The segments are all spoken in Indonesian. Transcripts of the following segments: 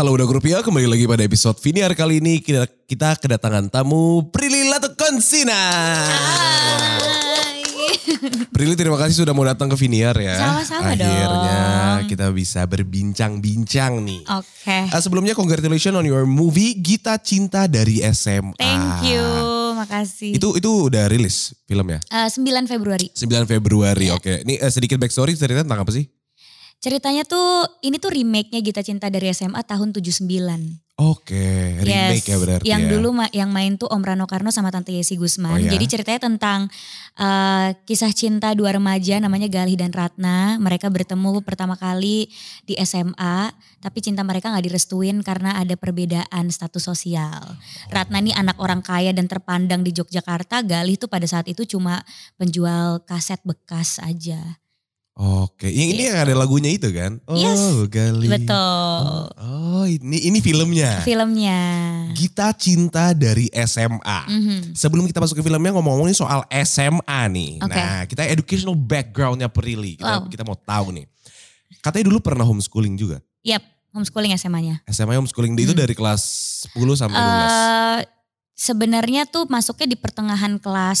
Halo udah Rupiah, kembali lagi pada episode Viniar kali ini kita, kita kedatangan tamu Prilly Latukonsina. Hai. Prilly terima kasih sudah mau datang ke Viniar ya. Sama-sama Akhirnya dong. kita bisa berbincang-bincang nih. Oke. Ah, sebelumnya congratulations on your movie Gita Cinta dari SMA. Thank you. Makasih. Itu itu udah rilis filmnya? Eh, 9 Februari. 9 Februari, oke. Ini eh, sedikit backstory cerita tentang apa sih? Ceritanya tuh ini tuh remake-nya Gita Cinta dari SMA tahun 79. Oke, remake ya berarti Yang ya. dulu ma- yang main tuh Om Rano Karno sama Tante Yesi Oh Gusman. ya? Jadi ceritanya tentang eh, kisah cinta dua remaja namanya Galih dan Ratna. Mereka bertemu pertama kali di SMA, tapi cinta mereka nggak direstuin karena ada perbedaan status sosial. Ratna ini anak orang kaya dan terpandang di Yogyakarta. Galih tuh pada saat itu cuma penjual kaset bekas aja. Oke, yang ini yang ada lagunya itu kan? Oh, Yes, Gali. Betul. Oh, ini ini filmnya. Filmnya. Gita Cinta dari SMA. Mhm. Sebelum kita masuk ke filmnya ngomong-ngomongin soal SMA nih. Oke. Nah, kita educational backgroundnya Prilly. Kita, Wow. kita mau tahu nih. Katanya dulu pernah homeschooling juga. Yap, homeschooling SMA-nya. SMA homeschooling itu Hmm. dari kelas 10 sampai 12. Eh sebenarnya tuh masuknya di pertengahan kelas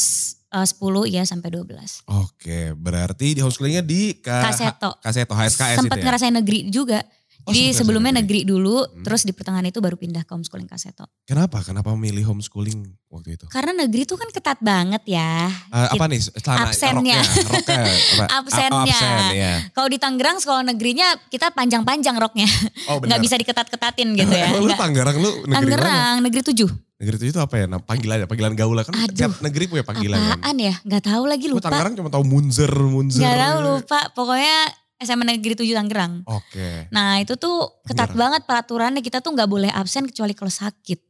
eh, 10 ya sampai 12. Oke, berarti di homeschoolingnya di K- Kaseto. Kaseto HSKS Sempat itu ya? ngerasain negeri juga. Oh, Jadi sebelumnya ngerasain negeri dulu, Hmm. terus di pertengahan itu baru pindah ke homeschooling Kaseto. Kenapa? Kenapa memilih homeschooling waktu itu? Karena negeri tuh kan ketat banget ya. Eh, apa nih? Celana, Absennya. Roknya, roknya apa? Absennya. Oh, absen, ya. Kalau di Tangerang sekolah negerinya kita panjang-panjang roknya. Oh, Nggak bisa diketat-ketatin gitu ya. Lu. Tangerang lu negeri mana? Tangerang, negeri 7. Negeri itu itu apa ya? Nah, panggilannya, panggilan gaul kan Aduh. tiap negeri punya panggilan kan. Apaan ya? Nggak tahu lagi Gue lupa. Tangerang cuma tahu Munzer, Munzer. Nggak tahu lupa. Pokoknya SMA Negeri 7 Tangerang. Oke. Nah itu tuh ketat Tangerang. banget peraturannya kita tuh nggak boleh absen kecuali kalau sakit.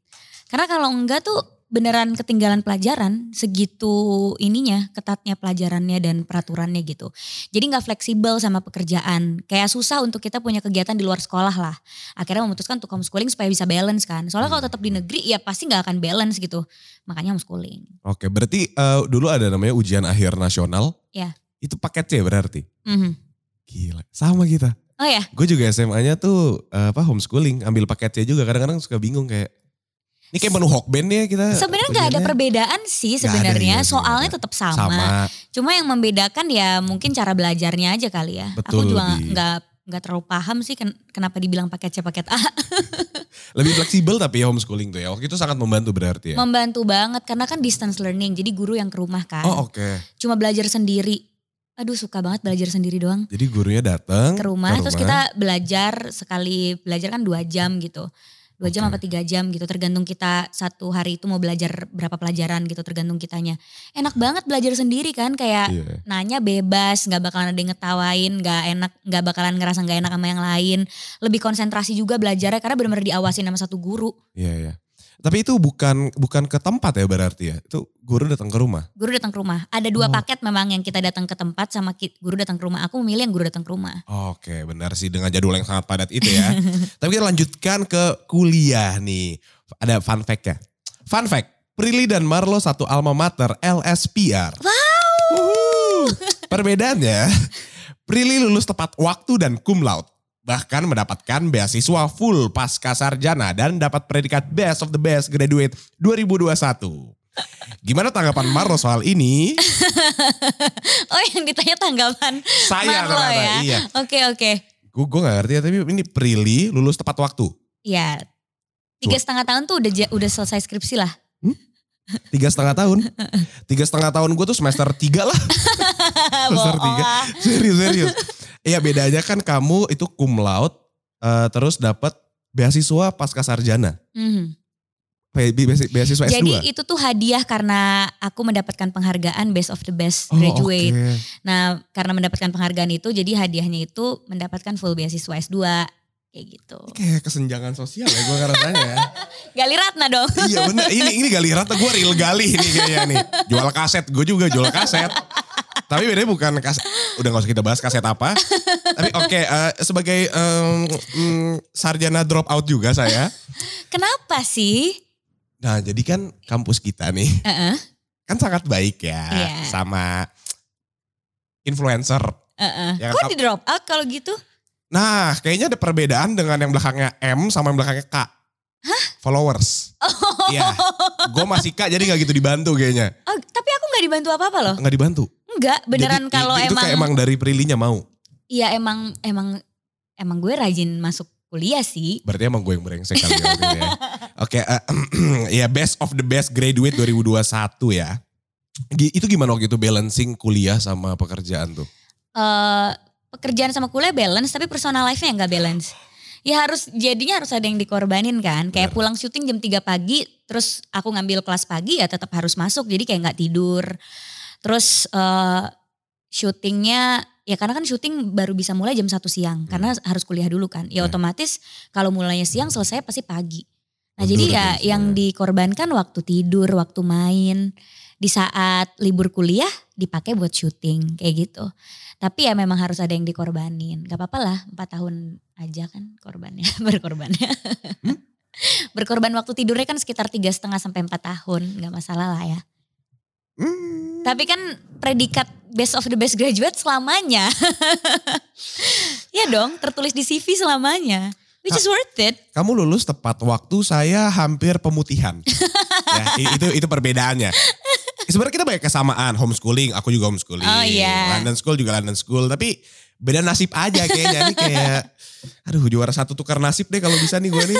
Karena kalau enggak tuh beneran ketinggalan pelajaran segitu ininya ketatnya pelajarannya dan peraturannya gitu. Jadi nggak fleksibel sama pekerjaan. Kayak susah untuk kita punya kegiatan di luar sekolah lah. Akhirnya memutuskan untuk homeschooling supaya bisa balance kan. Soalnya kalau tetap di negeri ya pasti nggak akan balance gitu. Makanya homeschooling. Oke, berarti eh, dulu ada namanya ujian akhir nasional. Ya. Itu paket C berarti. Mhm. Gila, sama kita. Oh ya, Gue juga SMA-nya tuh eh, apa homeschooling, ambil paket C juga. Kadang-kadang suka bingung kayak ini kayak menu hokben ya kita. sebenarnya nggak ada perbedaan sih sebenarnya. iya sih, Soalnya ada. tetap sama. sama. Cuma yang membedakan ya mungkin cara belajarnya aja kali ya. Betul, Aku juga nggak nggak terlalu paham sih ken- kenapa dibilang paket C paket A. Lebih fleksibel tapi ya homeschooling tuh ya. Waktu itu sangat membantu berarti ya. Membantu banget karena kan distance learning. Jadi guru yang ke rumah kan. oh oke. Cuma belajar sendiri. Aduh suka banget belajar sendiri doang. Jadi gurunya datang Ke rumah, terus kita belajar sekali belajar kan dua jam gitu. Dua jam Oke. apa tiga jam gitu tergantung kita satu hari itu mau belajar berapa pelajaran gitu tergantung kitanya. Enak banget belajar sendiri kan kayak Iya. nanya bebas, nggak bakalan ada yang ngetawain, nggak enak, nggak bakalan ngerasa nggak enak sama yang lain. Lebih konsentrasi juga belajarnya karena benar-benar diawasin sama satu guru. Iya, iya. Tapi itu bukan bukan ke tempat ya berarti ya. Itu guru datang ke rumah. Guru datang ke rumah. Ada dua Oh. paket memang yang kita datang ke tempat sama guru datang ke rumah. Aku memilih yang guru datang ke rumah. Oke, benar sih dengan jadwal yang sangat padat itu ya. Tapi kita lanjutkan ke kuliah nih. Ada fun fact ya. Fun fact, Prilly dan Marlo satu alma mater LSPR. Wow. Perbedaannya, Prilly lulus tepat waktu dan cum laude. Bahkan mendapatkan beasiswa full pasca sarjana dan dapat predikat Best of the Best Graduate 2021. Gimana tanggapan Marlo soal ini? Oh yang ditanya tanggapan Saya Marlo ternyata, ya. iya. Oke oke. Gue gue gak ngerti ya, tapi ini Prilly lulus tepat waktu. Ya tiga setengah tahun tuh udah udah selesai skripsi lah. Tiga setengah tahun. Tiga setengah tahun gue tuh semester tiga lah. semester tiga. Serius, serius. Iya bedanya kan kamu itu cum laude, eh, terus dapat beasiswa pasca sarjana. Be- beasi- Beasiswa S2. Jadi itu tuh hadiah karena aku mendapatkan penghargaan Best of the Best Oh, Graduate. oke. Nah karena mendapatkan penghargaan itu jadi hadiahnya itu mendapatkan full beasiswa S2 kayak gitu. Kayak kesenjangan sosial ya gue ngerasanya. ya. Gali Ratna dong. iya bener, ini ini gali rata gue real gali ini kayaknya nih. Jual kaset, gue juga jual kaset. Tapi bedanya bukan kaset, udah gak usah kita bahas kaset apa. Tapi oke, eh, sebagai em, mm, sarjana drop out juga saya. Kenapa sih? Nah jadi kan kampus kita nih Heeh, kan sangat baik ya Iya. sama influencer. heeh. Ya, Kok di drop out kalau gitu? Nah, kayaknya ada perbedaan dengan yang belakangnya M sama yang belakangnya K. Hah? Followers. Iya. Gue masih K jadi gak gitu dibantu kayaknya. Oh, tapi aku gak dibantu apa-apa loh. Gak dibantu. Enggak, beneran Jadi, kalau itu emang kayak emang dari Prilinya mau. Iya emang emang emang gue rajin masuk kuliah sih. Berarti emang gue yang brengsek kali ya. ya. Oke, eh, ya best of the best graduate 2021 ya. Itu gimana waktu itu balancing kuliah sama pekerjaan tuh? eh pekerjaan sama kuliah balance tapi personal life-nya nggak balance. Ya harus jadinya harus ada yang dikorbanin kan. Kayak pulang syuting jam 3 pagi terus aku ngambil kelas pagi ya tetap harus masuk jadi kayak nggak tidur. Terus eh syutingnya ya karena kan syuting baru bisa mulai jam 1 siang karena harus kuliah dulu kan. Ya Ya. otomatis kalau mulainya siang selesai pasti pagi. Nah Mundur jadi ya yang ya. dikorbankan waktu tidur, waktu main. Di saat libur kuliah dipakai buat syuting kayak gitu. Tapi ya memang harus ada yang dikorbanin. Gak apa-apa lah, 4 tahun aja kan korbannya, berkorbannya. Hmm? Berkorban waktu tidurnya kan sekitar tiga setengah sampai 4 tahun, gak masalah lah ya. Hmm. Tapi kan predikat best of the best graduate selamanya. ya dong, tertulis di CV selamanya. Which is worth it. Kamu lulus tepat waktu saya hampir pemutihan. ya, itu itu perbedaannya. Sebenarnya kita banyak kesamaan, homeschooling, aku juga homeschooling. Oh, iya. London School juga London School, tapi beda nasib aja kayaknya nih kayak aduh juara satu tukar nasib deh kalau bisa nih gue nih.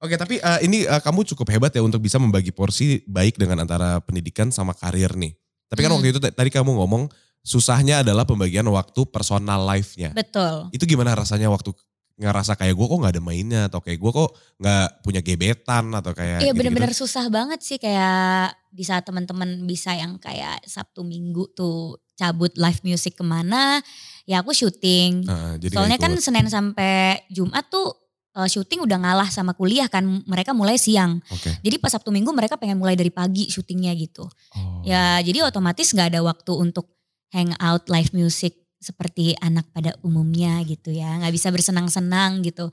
Oke, tapi eh, ini eh, kamu cukup hebat ya untuk bisa membagi porsi baik dengan antara pendidikan sama karir nih. Tapi kan Hmm. waktu itu tadi kamu ngomong susahnya adalah pembagian waktu personal life-nya. Betul. Itu gimana rasanya waktu ngerasa kayak gue kok nggak ada mainnya atau kayak gue kok nggak punya gebetan atau kayak Iya bener-bener susah banget sih kayak di saat teman-teman bisa yang kayak Sabtu Minggu tuh cabut live music ke mana, ya aku syuting. Nah, jadi Soalnya kan. Senin sampai Jumat tuh eh, syuting udah ngalah sama kuliah kan, mereka mulai siang. Oke. Jadi pas Sabtu Minggu mereka pengen mulai dari pagi syutingnya gitu. Oh. Ya jadi otomatis nggak ada waktu untuk hangout live music seperti anak pada umumnya gitu ya. Nggak bisa bersenang-senang gitu.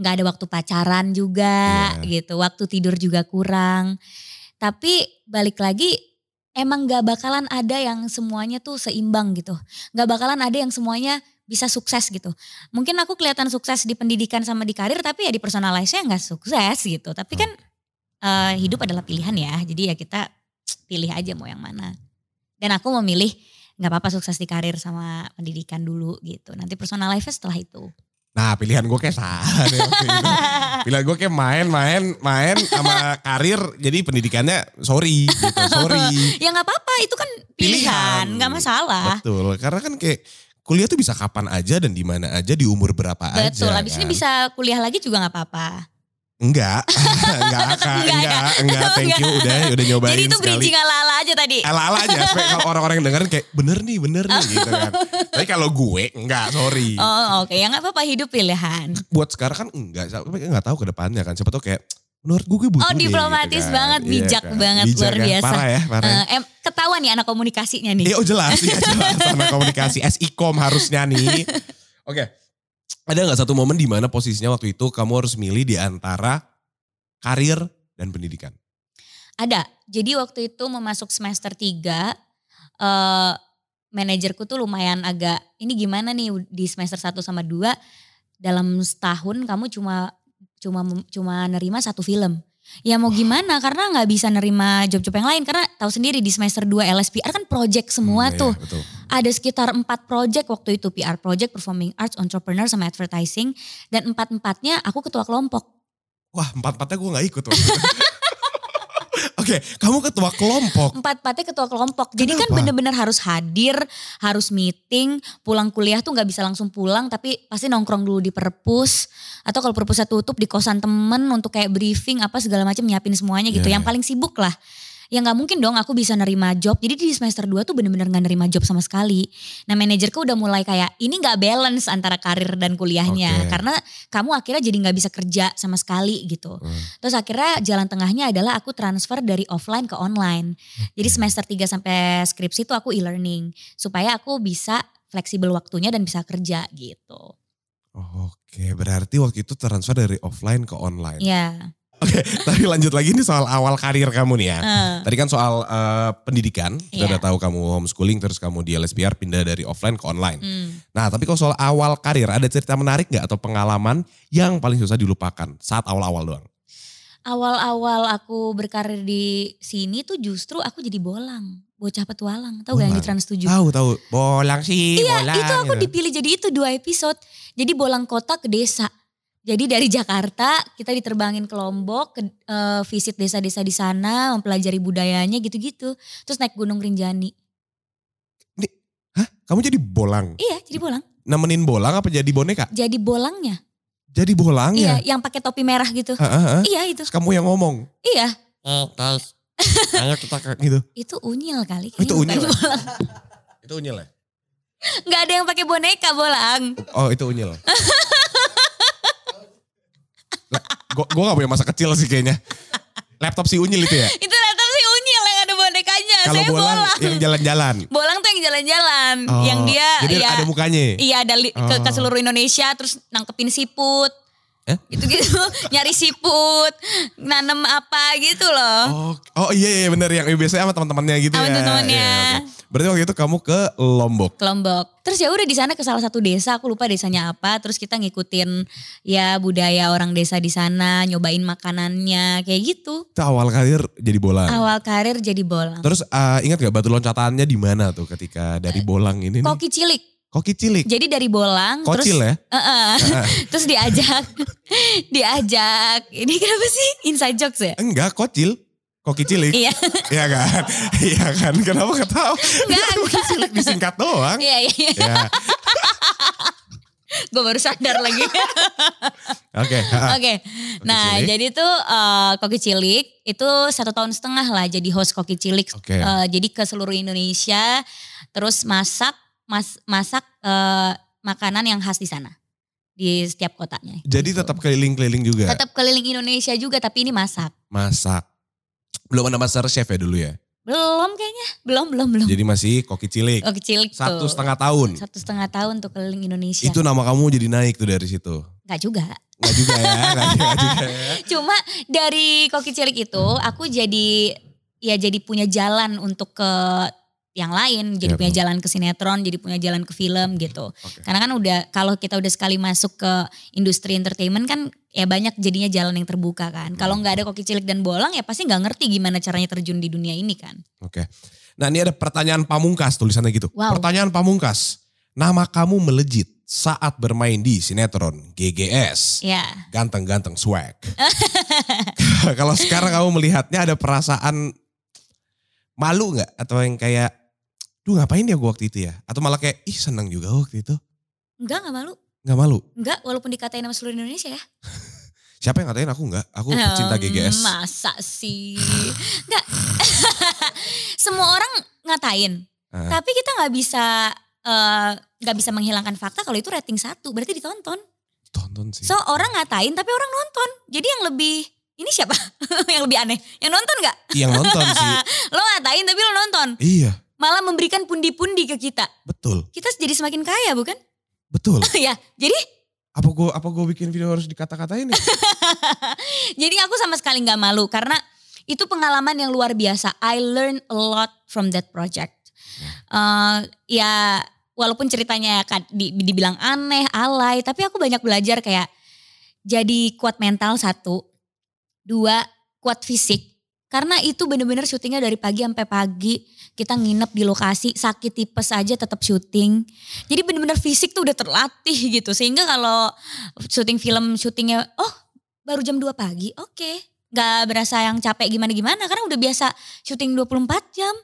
Nggak ada waktu pacaran juga Iya. gitu. Waktu tidur juga kurang. Tapi balik lagi emang nggak bakalan ada yang semuanya tuh seimbang gitu. Nggak bakalan ada yang semuanya bisa sukses gitu. Mungkin aku kelihatan sukses di pendidikan sama di karir tapi ya di personal life-nya nggak sukses gitu. Tapi kan eh, hidup adalah pilihan ya. Jadi ya kita pilih aja mau yang mana. Dan aku memilih nggak apa-apa sukses di karir sama pendidikan dulu gitu. Nanti personal life setelah itu. Nah pilihan gue kayak salah. Pilihan gue kayak main, main, main sama karir. Jadi pendidikannya sorry gitu, sorry. ya nggak apa-apa itu kan pilihan, nggak masalah. Betul, karena kan kayak kuliah tuh bisa kapan aja dan di mana aja di umur berapa aja. Betul, abis ini kan. bisa kuliah lagi juga nggak apa-apa. Enggak, enggak, enggak, Enggak enggak, enggak, thank you, udah, udah nyobain Jadi itu sekali. bridging ala-ala aja tadi. Ala-ala aja, supaya kalau orang-orang yang dengerin kayak bener nih, bener nih gitu kan. Tapi kalau gue, enggak, sorry. Oh oke, ya nggak apa-apa hidup pilihan. Buat sekarang kan enggak, tapi enggak tahu ke depannya kan. Siapa tau kayak, menurut gue gue butuh Oh, deh, diplomatis gitu kan. banget, Iya bijak kan. banget, Bijak luar kan. biasa. Parah ya, parah em, ketahuan nih anak komunikasinya nih. Iya oh jelas, ya jelas. Anak komunikasi, SIKOM harusnya nih. Oke, ada nggak satu momen di mana posisinya waktu itu kamu harus milih di antara karir dan pendidikan? Ada. Jadi waktu itu memasuk semester 3 eh manajerku tuh lumayan agak ini gimana nih di semester 1 sama 2 dalam setahun kamu cuma cuma cuma nerima satu film. Ya mau gimana karena nggak bisa nerima job-job yang lain karena tahu sendiri di semester 2 LSPR kan project semua Hmm, iya, tuh. betul. Ada sekitar empat project waktu itu PR project, performing arts, entrepreneur sama advertising dan empat-empatnya aku ketua kelompok. Wah empat-empatnya gue gak ikut waktu itu. Oke, kamu ketua kelompok. Empat empatnya ketua kelompok. Jadi kan Kenapa? bener-bener harus hadir, harus meeting, pulang kuliah tuh nggak bisa langsung pulang, tapi pasti nongkrong dulu di perpus atau kalau perpusnya tutup di kosan temen untuk kayak briefing apa segala macam nyiapin semuanya gitu. Iya, Yang iya. paling sibuk lah. Ya nggak mungkin dong aku bisa nerima job. Jadi di semester 2 tuh bener-bener nggak nerima job sama sekali. Nah manajerku udah mulai kayak ini nggak balance antara karir dan kuliahnya Oke. karena kamu akhirnya jadi nggak bisa kerja sama sekali gitu. Hmm. Terus akhirnya jalan tengahnya adalah aku transfer dari offline ke online. Jadi semester 3 sampai skripsi itu aku e-learning supaya aku bisa fleksibel waktunya dan bisa kerja gitu. Oke, berarti waktu itu transfer dari offline ke online. Ya, Oke, tapi lanjut lagi nih soal awal karir kamu nih ya. Eh, Tadi kan soal eh, pendidikan, kita Iya. udah tahu kamu homeschooling terus kamu di LSPR pindah dari offline ke online. hmm. Nah, tapi kalau soal awal karir, ada cerita menarik nggak atau pengalaman yang paling susah dilupakan saat awal-awal doang? Awal-awal aku berkarir di sini tuh justru aku jadi bolang. Bocah petualang. Tahu gak yang di. Trans 7? Tahu tahu, bolang sih, Iya, bolang. itu aku gitu. dipilih jadi itu dua episode. Jadi bolang kota ke desa. Jadi dari Jakarta kita diterbangin ke Lombok, ke eh, visit desa-desa di sana, mempelajari budayanya gitu-gitu. Terus naik Gunung Rinjani. Hah? Kamu jadi bolang? Iya, jadi bolang. Nemenin bolang apa jadi boneka? Jadi bolangnya. Jadi bolang ya? Iya, yang pakai topi merah gitu. Heeh, heeh. Iya itu. Terus kamu yang ngomong. Iya, Eh guys, ayo kita ke gitu. itu unyil kali. Oh, itu unyil ya? bolang. Itu unyil ya? Nggak ada yang pakai boneka bolang. Oh itu unyil. gue gak punya masa kecil sih kayaknya. Laptop si unyil itu ya? Itu laptop sih unyil yang ada bonekanya. Kalau Saya bolang bolang. yang jalan-jalan. Bolang tuh yang jalan-jalan. Oh, yang dia Jadi ya, ada mukanya. Iya ada li- ke, ke Oh. seluruh Indonesia terus nangkepin siput. Eh? Gitu-gitu. Nyari siput. Nanem apa gitu loh. Oh, oh iya iya bener yang biasanya sama teman-temannya gitu Sama ya. teman-temannya. Iya, oke. Berarti waktu itu kamu ke Lombok. Ke Lombok. Terus ya udah di sana ke salah satu desa, aku lupa desanya apa. Terus kita ngikutin ya budaya orang desa di sana, nyobain makanannya kayak gitu. Itu awal karir jadi bolang. Awal karir jadi bolang. Terus eh, ingat gak batu loncatannya di mana tuh ketika dari bolang ini? nih? Koki cilik. Koki cilik. Jadi dari bolang terus Kocil ya? Heeh. terus diajak diajak ini kenapa sih inside jokes ya? Enggak, kocil. Koki cilik. Iya. Iya kan? Iya kan? Kenapa ketawa? Enggak, Koki cilik disingkat doang. Iya iya. iya. Ya, Gue baru sadar lagi. oke. Oke. Nah, cilik. jadi tuh eh, Koki Cilik itu satu tahun setengah lah jadi host Koki Cilik. Oke. Eh, jadi ke seluruh Indonesia terus masak mas, masak eh, makanan yang khas di sana. Di setiap kotanya. Jadi Gitu. tetap keliling-keliling juga. tetap keliling Indonesia juga tapi ini masak. Masak. Belum ada master chef ya dulu ya? Belum kayaknya. Belum, belum, belum. Jadi masih koki cilik. Koki Cilik Satu tuh. setengah tahun. Satu setengah tahun tuh keliling Indonesia. Itu nama kamu jadi naik tuh dari situ. Enggak juga. Enggak juga ya, enggak enggak juga ya. Cuma dari Koki Cilik itu aku jadi ya jadi punya jalan untuk ke yang lain, jadi Iya, punya betul. jalan ke sinetron, jadi punya jalan ke film gitu. Oke. Karena kan udah kalau kita udah sekali masuk ke industri entertainment kan ya banyak jadinya jalan yang terbuka kan. Hmm. Kalau nggak ada Koki Cilik dan Bolang ya pasti nggak ngerti gimana caranya terjun di dunia ini kan. Oke. Nah ini ada pertanyaan pamungkas tulisannya gitu. Wow. Pertanyaan pamungkas. Nama kamu melejit saat bermain di sinetron GGS. Ya. Ganteng-ganteng swag. Kalau sekarang kamu melihatnya ada perasaan malu nggak? Atau yang kayak, duh ngapain dia gue waktu itu ya? Atau malah kayak, ih seneng juga waktu itu. Enggak nggak malu. Nggak malu. Enggak walaupun dikatain sama seluruh Indonesia ya. Siapa yang ngatain aku nggak? Aku pecinta GGS. Masa sih? Enggak. Semua orang ngatain. Ah. Tapi kita nggak bisa eh, nggak bisa menghilangkan fakta kalau itu rating satu. Berarti ditonton. Tonton sih. So orang ngatain tapi orang nonton. Jadi yang lebih ini siapa? yang lebih aneh. Yang nonton nggak? yang nonton sih. Lo ngatain tapi lo nonton. Iya, Malah memberikan pundi-pundi ke kita. betul. Kita jadi semakin kaya bukan? Betul. ya. Jadi Apa gue apa gua bikin video harus dikata-katain ya? Jadi aku sama sekali nggak malu karena itu pengalaman yang luar biasa. I learn a lot from that project. Eh, ya walaupun ceritanya kad- di- dibilang aneh, alay, tapi aku banyak belajar kayak jadi kuat mental satu, dua kuat fisik. Karena itu bener-bener syutingnya dari pagi sampai pagi. Kita nginep di lokasi, sakit tipes aja tetap syuting. Jadi bener-bener fisik tuh udah terlatih gitu. Sehingga kalau syuting film syutingnya, oh baru jam 2 pagi, oke. Gak berasa yang capek gimana-gimana karena udah biasa syuting 24 jam.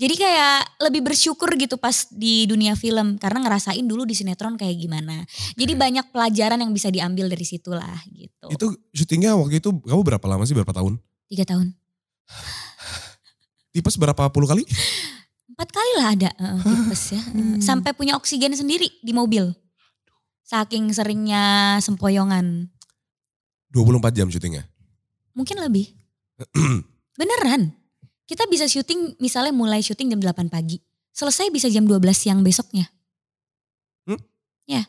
Jadi kayak lebih bersyukur gitu pas di dunia film karena ngerasain dulu di sinetron kayak gimana. Jadi banyak pelajaran yang bisa diambil dari situlah gitu. itu syutingnya waktu itu kamu berapa lama sih? Berapa tahun? Tiga tahun. Tipes berapa puluh kali? Empat kali lah ada tipes ya. Eh, Sampai punya oksigen sendiri di mobil. Saking seringnya sempoyongan. 24 jam syutingnya. Mungkin lebih. Beneran. Kita bisa syuting misalnya mulai syuting jam 8 pagi. Selesai bisa jam 12 siang besoknya. Hmm? Ya.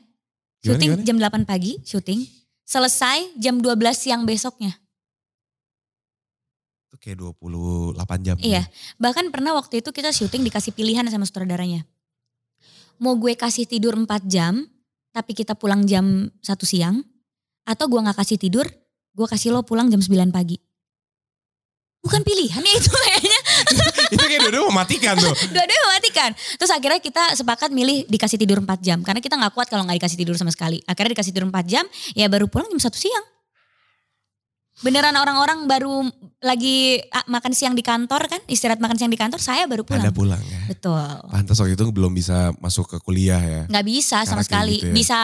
Gimana, Syuting gimana? jam 8 pagi, syuting. Selesai jam 12 siang besoknya. Oke 28 jam. Iya. Bahkan pernah waktu itu kita syuting dikasih pilihan sama sutradaranya. Mau gue kasih tidur 4 jam, tapi kita pulang jam 1 siang. Atau gue gak kasih tidur, gue kasih lo pulang jam 9 pagi. Bukan pilihan ya itu kayaknya. itu kayak dua-dua mematikan tuh. Dua-duanya mematikan. Terus akhirnya kita sepakat milih dikasih tidur 4 jam. Karena kita gak kuat kalau gak dikasih tidur sama sekali. Akhirnya dikasih tidur 4 jam, ya baru pulang jam 1 siang. Beneran orang-orang baru lagi ah, makan siang di kantor kan, istirahat makan siang di kantor, saya baru pulang. Anda pulang ya. Betul. Pantas waktu itu belum bisa masuk ke kuliah ya. Nggak bisa Karena sama sekali. gitu ya. Bisa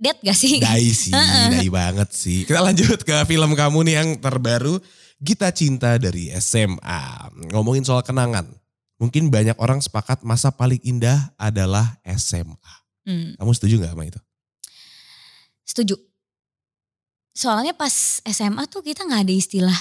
dead gak sih? Dai sih, dai banget sih. Kita lanjut ke film kamu nih yang terbaru, Gita Cinta dari SMA. Ngomongin soal kenangan. Mungkin banyak orang sepakat masa paling indah adalah SMA. Hmm, Kamu setuju gak sama itu? setuju. Soalnya pas SMA tuh kita nggak ada istilah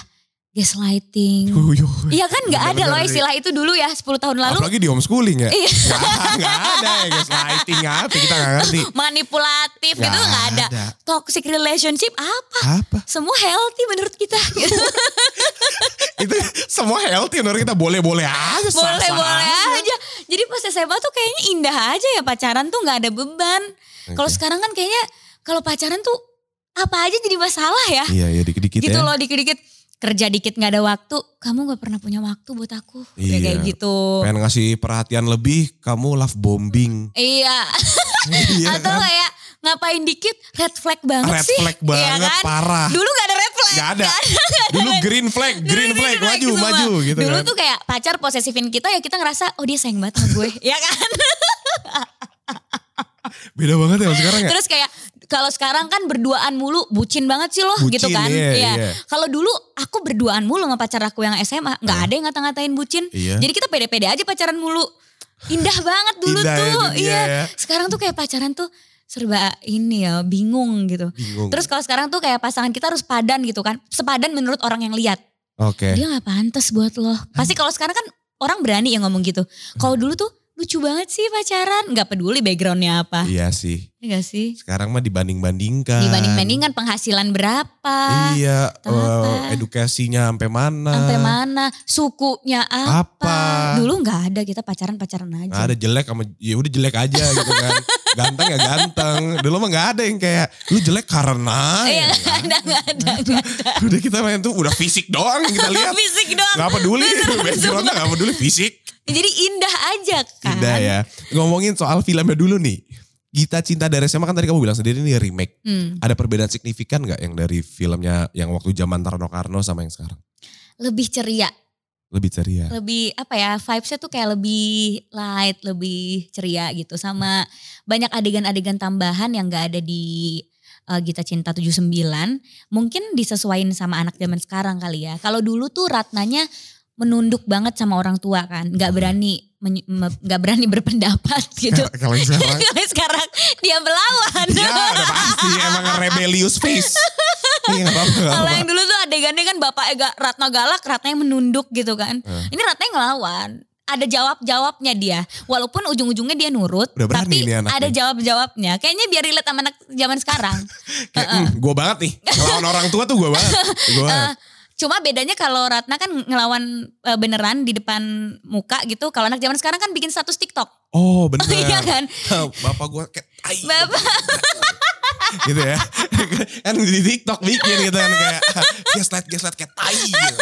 gaslighting. Uyuh. Iya kan nggak ada loh istilah itu dulu ya 10 tahun lalu. Apalagi di homeschooling ya. Iya. Gak, gak ada ya guys, lighting apa kita gak ngerti. Manipulatif gitu nggak ada. Toxic relationship apa? Apa? Semua healthy menurut kita. Itu semua healthy menurut kita boleh-boleh aja. Boleh-boleh aja. aja. Jadi pas SMA tuh kayaknya indah aja ya pacaran tuh nggak ada beban. Kalau sekarang kan kayaknya kalau pacaran tuh apa aja jadi masalah ya. Iya, ya dikit-dikit gitu ya. loh dikit-dikit kerja dikit nggak ada waktu kamu nggak pernah punya waktu buat aku Udah Iya. kayak gitu Pengen ngasih perhatian lebih, kamu love bombing. iya Iya atau kan? kayak ngapain dikit red flag banget Red sih flag Iya banget, kan? parah. dulu nggak ada red flag Gak ada. Dulu green flag, green Dulu flag, green maju, semua. maju gitu dulu kan. tuh kayak pacar posesifin kita ya kita ngerasa oh dia sayang banget sama gue ya kan Beda banget ya sekarang ya. terus kayak kalau sekarang kan berduaan mulu bucin banget sih loh Bucin, gitu kan? iya, iya. kalau dulu aku berduaan mulu sama pacar aku yang SMA nggak ada yang ngata-ngatain bucin. Iya. jadi kita pede-pede aja pacaran mulu. Indah banget dulu Indah ya tuh dunia iya. ya. sekarang tuh kayak pacaran tuh serba ini ya bingung gitu. Bingung. terus kalau sekarang tuh kayak pasangan kita harus padan gitu kan. Sepadan menurut orang yang lihat. Oke. dia nggak pantas buat lo. Pasti kalau sekarang kan orang berani yang ngomong gitu. Kalau dulu tuh lucu banget sih pacaran nggak peduli backgroundnya apa Iya sih. Iya gak sih Sekarang mah dibanding-bandingkan. dibanding-bandingkan penghasilan berapa Iya, apa? edukasinya sampai mana? sampai mana sukunya apa, Apa? dulu nggak ada kita pacaran pacaran aja Nggak ada jelek sama ya udah jelek aja gitu kan. ganteng ya ganteng. Dulu mah nggak ada yang kayak lu jelek karena. iya ya ada nggak ada Udah kita main tuh udah fisik doang kita lihat. fisik doang Gak peduli, backgroundnya gak peduli fisik. jadi indah aja kan Indah ya. Ngomongin soal filmnya dulu nih. Gita Cinta dari SMA kan tadi kamu bilang sendiri ini remake. Hmm, Ada perbedaan signifikan gak yang dari filmnya yang waktu zaman Tarno Karno sama yang sekarang? lebih ceria Lebih ceria. lebih apa ya vibesnya tuh kayak lebih light lebih ceria gitu. Sama banyak adegan-adegan tambahan yang gak ada di uh, Gita Cinta 79 mungkin disesuaikan sama anak zaman sekarang kali ya. Kalau dulu tuh Ratnanya menunduk banget sama orang tua kan. Nggak berani menye- me- nggak berani berpendapat gitu. Kalau sekarang sekarang dia melawan. Ya udah pasti emang rebellious face. Iya gak apa-apa. Kalau yang dulu tuh adegannya kan bapaknya ga, Ratna galak, Ratna yang menunduk gitu kan. Eh. Ini Ratna yang ngelawan. Ada jawab-jawabnya dia. Walaupun ujung-ujungnya dia nurut, Udah tapi ada jawab-jawabnya. Kayaknya biar relate sama anak zaman sekarang. Kayak, hmm, gue banget nih. Ngelawan orang tua tuh gue banget. Gue banget. Eh, Cuma bedanya kalau Ratna kan ngelawan eh, beneran di depan muka gitu. Kalau anak zaman sekarang kan bikin status TikTok. Oh bener. Iya kan? Bapak gue kayak. Bapak gitu ya. kan di TikTok bikin gitu kan kayak gaslight gaslight kayak tai gitu.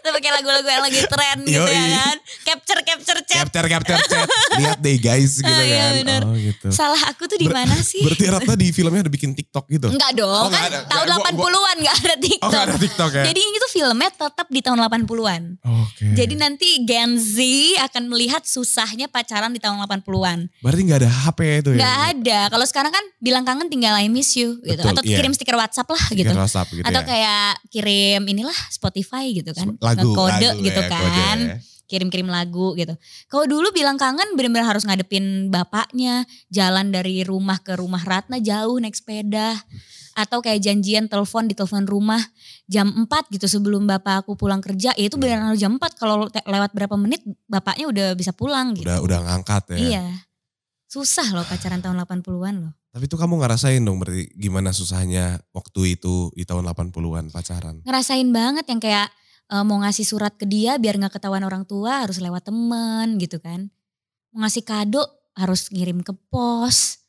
tuh pakai lagu-lagu yang lagi tren gitu Yoi. ya kan. Capture capture chat. Capture capture chat. Lihat deh guys gitu Ah, iya, kan. bener. Oh gitu. Salah aku tuh di Ber- mana sih? Berarti Ratna di filmnya ada bikin TikTok gitu. Enggak dong, Oh, kan ada. tahun Nggak, gua- 80-an gak ada TikTok. Oh gak ada TikTok ya? Jadi itu filmnya tetap di tahun 80-an. Oke. Jadi nanti Gen Z akan melihat susahnya pacaran di tahun 80-an. Berarti gak ada HP itu ya? Gak ada. Kalau sekarang kan bilang kangen tinggal I miss you gitu. Betul, Atau iya. kirim stiker WhatsApp lah gitu. Stiker WhatsApp gitu Atau ya. kayak kirim inilah Spotify gitu kan. Lagu, Kode lagu gitu ya, kan. kode ya. Kirim-kirim lagu gitu. Kalau dulu bilang kangen bener-bener harus ngadepin bapaknya. Jalan dari rumah ke rumah Ratna jauh naik sepeda. Atau kayak janjian telepon di telepon rumah jam 4 gitu sebelum bapak aku pulang kerja. Ya itu Hmm. beneran harus jam 4. Kalau lewat berapa menit bapaknya udah bisa pulang gitu. Udah udah ngangkat ya. Iya. Susah loh pacaran tahun 80-an loh. Tapi itu kamu ngerasain dong berarti gimana susahnya waktu itu di tahun 80-an pacaran. Ngerasain banget yang kayak uh, mau ngasih surat ke dia biar nggak ketahuan orang tua harus lewat temen gitu kan. Mau ngasih kado harus ngirim ke pos.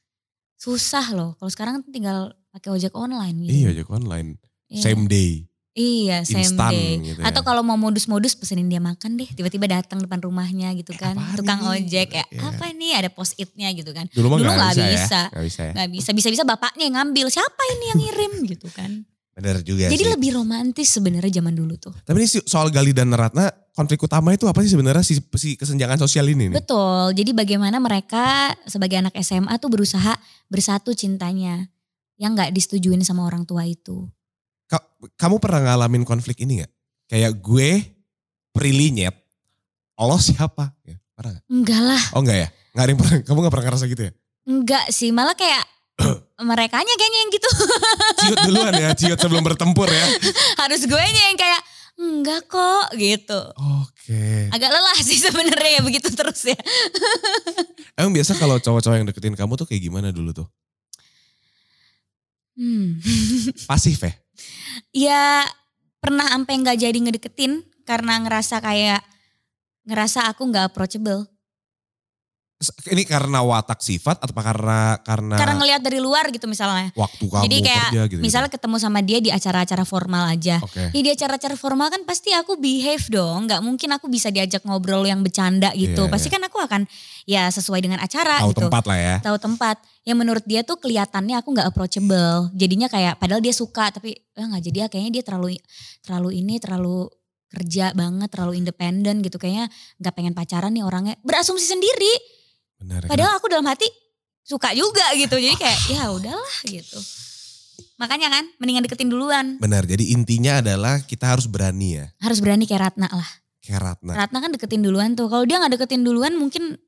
Susah loh. Kalau sekarang tinggal pakai ojek online gitu. Iya ojek online. Iya. Same day. Iya, same Instan day. gitu ya. Atau kalau mau modus-modus pesenin dia makan deh, tiba-tiba datang depan rumahnya gitu kan. apaan Tukang ini? ojek ya, Iya. apa nih ada post it-nya gitu kan. Dulu mah Dulu nggak nggak bisa, bisa. ya. Nggak bisa ya. Bisa, bisa-bisa bapaknya yang ngambil. Siapa ini yang ngirim gitu kan. Bener juga Jadi sih. lebih romantis sebenarnya zaman dulu tuh. Tapi ini soal Gali dan Ratna konflik utama itu apa sih sebenarnya si, si kesenjangan sosial ini nih? Betul, jadi bagaimana mereka sebagai anak SMA tuh berusaha bersatu cintanya. Yang nggak disetujuin sama orang tua itu. Ka- kamu pernah ngalamin konflik ini gak? Kayak gue Prilly nyet, lo siapa? Ya, pernah gak? Enggak lah, Oh enggak ya? Nggak ada yang pernah, kamu gak pernah ngerasa gitu ya? enggak sih. Malah kayak merekanya kayaknya yang gitu. Ciut duluan ya, ciut sebelum bertempur ya. Harus gue yang kayak enggak kok gitu. Oke. Agak lelah sih sebenarnya ya begitu terus ya. Emang biasa kalau cowok-cowok yang deketin kamu tuh kayak gimana dulu tuh? Hmm. Pasif ya? Ya pernah sampai nggak jadi ngedeketin karena ngerasa kayak ngerasa aku nggak approachable. Ini karena watak sifat atau karena karena, Karena ngelihat dari luar gitu misalnya. waktu kamu Jadi kayak kerja gitu? Misalnya ketemu sama dia di acara-acara formal aja. Oke. Ya di acara-acara formal kan pasti aku behave dong. Nggak mungkin aku bisa diajak ngobrol yang bercanda gitu. Iya, pasti kan aku akan ya sesuai dengan acara Tahu gitu. tempat lah ya. Tahu tempat. Yang menurut dia tuh kelihatannya aku nggak approachable. Jadinya kayak padahal dia suka tapi eh, nggak jadi ya kayaknya dia terlalu terlalu ini terlalu kerja banget, terlalu independen gitu. Kayaknya nggak pengen pacaran nih orangnya. Berasumsi sendiri. Benar. Padahal aku dalam hati suka juga gitu. Jadi kayak ya udahlah gitu. Makanya kan mendingan deketin duluan. Benar. Jadi intinya adalah kita harus berani ya. Harus berani kayak Ratna lah. Kayak Ratna. Ratna kan deketin duluan tuh. Kalau dia nggak deketin duluan mungkin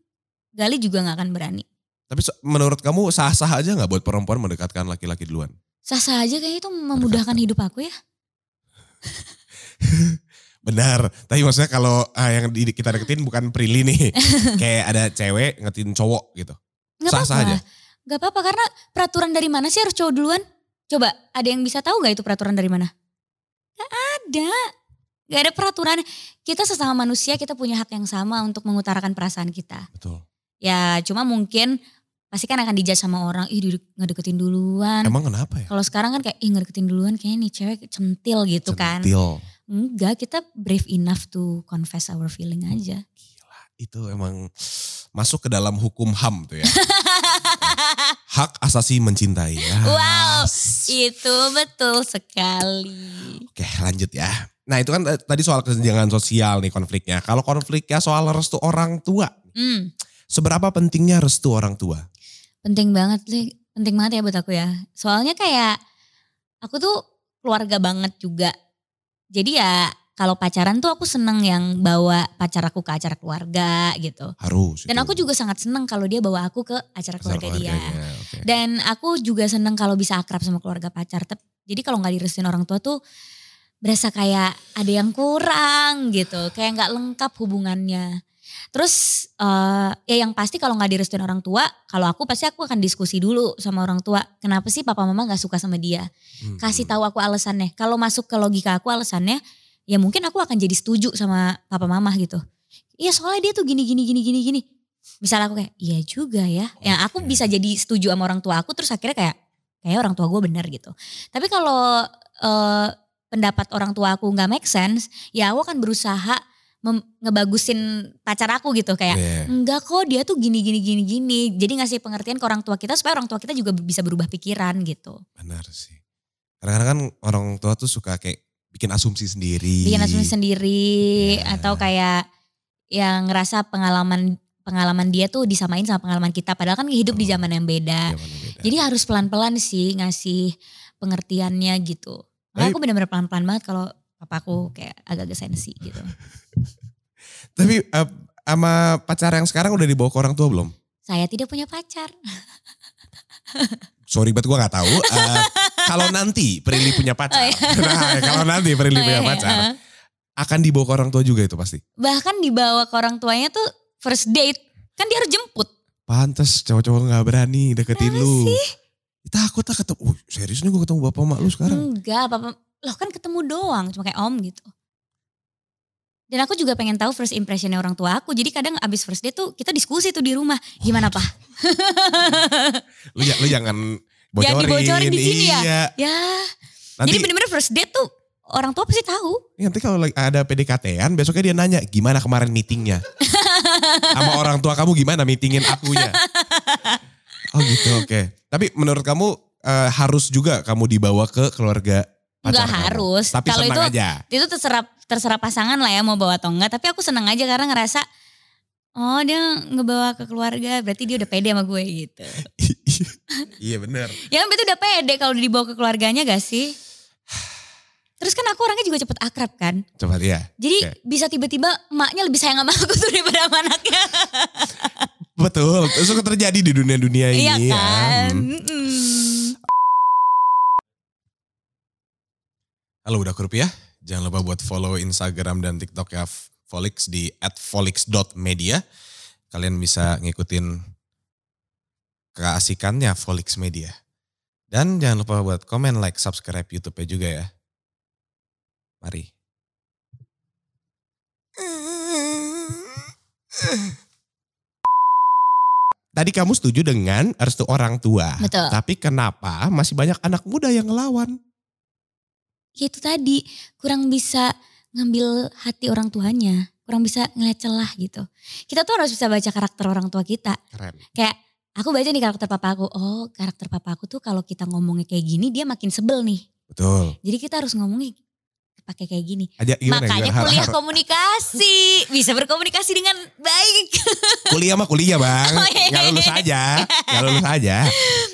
Gali juga nggak akan berani. Tapi menurut kamu sah-sah aja nggak buat perempuan mendekatkan laki-laki duluan? Sah-sah aja kayaknya itu memudahkan hidup aku ya. Benar. Tapi maksudnya kalau ah, yang di- kita deketin bukan Prilly nih. Kayak ada cewek ngetin cowok gitu. Nggak Sah-sah apa-apa. aja. Nggak apa-apa karena peraturan dari mana sih harus cowok duluan? Coba ada yang bisa tahu nggak itu peraturan dari mana? Gak ada. Gak ada peraturan. Kita sesama manusia kita punya hak yang sama untuk mengutarakan perasaan kita. Betul. Ya cuma mungkin pasti kan akan dijudge sama orang, ih ngedeketin duluan. Emang kenapa ya? Kalau sekarang kan kayak, ih ngedeketin duluan kayaknya nih cewek centil gitu kan. Centil. Enggak, kita brave enough to confess our feeling aja. Itu emang masuk ke dalam hukum HAM tuh ya. Hak asasi mencintai. Ah, Wow, itu betul sekali. Oke lanjut ya. Nah itu kan tadi soal kesenjangan sosial nih konfliknya. Kalau konfliknya soal restu orang tua. Hmm, Seberapa pentingnya restu orang tua? penting banget, Li. Penting banget ya buat aku ya. Soalnya kayak aku tuh keluarga banget juga. Jadi ya kalau pacaran tuh aku seneng yang bawa pacar aku ke acara keluarga gitu. Harus. Dan itu. aku juga sangat seneng kalau dia bawa aku ke acara keluarga dia. oke. Dan aku juga seneng kalau bisa akrab sama keluarga pacar. Jadi kalau nggak direstuin orang tua tuh berasa kayak ada yang kurang gitu. Kayak nggak lengkap hubungannya. Terus eh, ya yang pasti kalau nggak direstuin orang tua, kalau aku pasti aku akan diskusi dulu sama orang tua. Kenapa sih papa mama nggak suka sama dia? Hmm, Kasih hmm. tahu aku alasannya. Kalau masuk ke logika aku alasannya, ya mungkin aku akan jadi setuju sama papa mama gitu. Iya soalnya dia tuh gini gini gini gini gini. Misalnya aku kayak, iya juga ya. Yang aku Oke. bisa jadi setuju sama orang tua aku terus akhirnya kayak, kayak orang tua gue benar gitu. Tapi kalau eh, pendapat orang tua aku nggak make sense, ya aku akan berusaha ngebagusin pacar aku gitu kayak, Iya, enggak kok dia tuh gini gini gini gini. Jadi ngasih pengertian ke orang tua kita supaya orang tua kita juga bisa berubah pikiran gitu. benar sih. Kadang-kadang kan orang tua tuh suka kayak bikin asumsi sendiri. bikin asumsi sendiri Ya. atau kayak yang ngerasa pengalaman pengalaman dia tuh disamain sama pengalaman kita padahal kan hidup di Oh. zaman yang beda. Zaman yang beda. Jadi harus pelan-pelan sih ngasih pengertiannya gitu. Makanya Tapi- aku benar-benar pelan-pelan banget kalau papaku kayak agak-agak sensi gitu. Tapi eh, sama pacar yang sekarang udah dibawa ke orang tua belum? Saya tidak punya pacar. Sorry banget gue gak tahu. Eh, kalau nanti Prilly punya pacar. Oh, iya. nah, kalau nanti Prilly punya Oh, iya, pacar. Akan dibawa ke orang tua juga itu pasti. Bahkan dibawa ke orang tuanya tuh first date. Kan dia harus jemput. Pantes cowok-cowok gak berani deketin Kenapa lu. sih? Takut lah ketemu. Uh, serius nih gue ketemu bapak mak lu sekarang. Enggak, papa. Loh kan ketemu doang, cuma kayak om gitu. Dan aku juga pengen tahu first impressionnya orang tua aku. Jadi kadang abis first date tuh kita diskusi tuh di rumah. Gimana pak? Lu, ya- lu jangan bocorin. Jangan dibocorin di sini ya? iya. Ya. Nanti, Jadi bener-bener first date tuh orang tua pasti tahu. nanti kalau ada PDKT-an besoknya dia nanya gimana kemarin meetingnya. Sama orang tua kamu gimana meetingin akunya. Oh gitu oke. Tapi menurut kamu eh, harus juga kamu dibawa ke keluarga pacar Enggak kamu? harus. Tapi Kalau itu aja. itu terserah terserah pasangan lah ya mau bawa atau enggak. Tapi aku seneng aja karena ngerasa oh dia ngebawa ke keluarga berarti dia udah pede sama gue gitu. iya bener. Ya berarti udah pede kalau dibawa ke keluarganya gak sih? Terus kan aku orangnya juga cepet akrab kan. Coba ya. Jadi Oke. bisa tiba-tiba emaknya lebih sayang sama aku tuh daripada sama anaknya. Betul. Itu suka terjadi di dunia-dunia ini iya ya. kan? Hmm. Mm-mm. Halo udah rupiah. Jangan lupa buat follow Instagram dan TikTok ya Folix di @folix.media. Kalian bisa ngikutin keasikannya Folix Media. Dan jangan lupa buat komen, like, subscribe YouTube-nya juga ya. Mari. Tadi kamu setuju dengan restu orang tua. Betul. Tapi kenapa masih banyak anak muda yang ngelawan? Ya itu tadi kurang bisa ngambil hati orang tuanya. Kurang bisa ngeliat celah gitu. Kita tuh harus bisa baca karakter orang tua kita. Keren. Kayak aku baca nih karakter papa aku. Oh karakter papa aku tuh kalau kita ngomongnya kayak gini dia makin sebel nih. Betul. Jadi kita harus ngomongnya pakai kayak gini. Gimana Makanya gimana? Kuliah har- komunikasi. Bisa berkomunikasi dengan baik. kuliah mah kuliah bang. Oh, iya. Nggak lulus aja. Nggak lulus aja.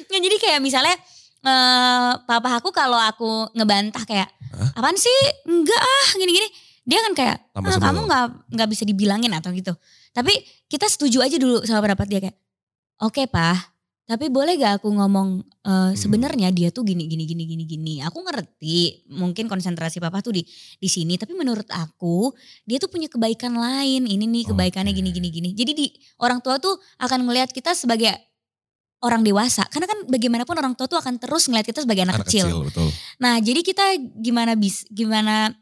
Nah, jadi kayak misalnya eh papa aku kalau aku ngebantah kayak Hah? apaan sih? Enggak ah gini-gini. Dia kan kayak "Ah, sebel." kamu nggak nggak bisa dibilangin atau gitu. Tapi kita setuju aja dulu sama pendapat dia kayak oke pak tapi boleh gak aku ngomong eh, sebenarnya dia tuh gini gini gini gini gini. Aku ngerti mungkin konsentrasi papa tuh di di sini tapi menurut aku dia tuh punya kebaikan lain. Ini nih kebaikannya Oke. gini gini gini. Jadi di orang tua tuh akan melihat kita sebagai orang dewasa karena kan bagaimanapun orang tua tuh akan terus ngeliat kita sebagai anak, Anak kecil. betul. Nah, jadi kita gimana bis gimana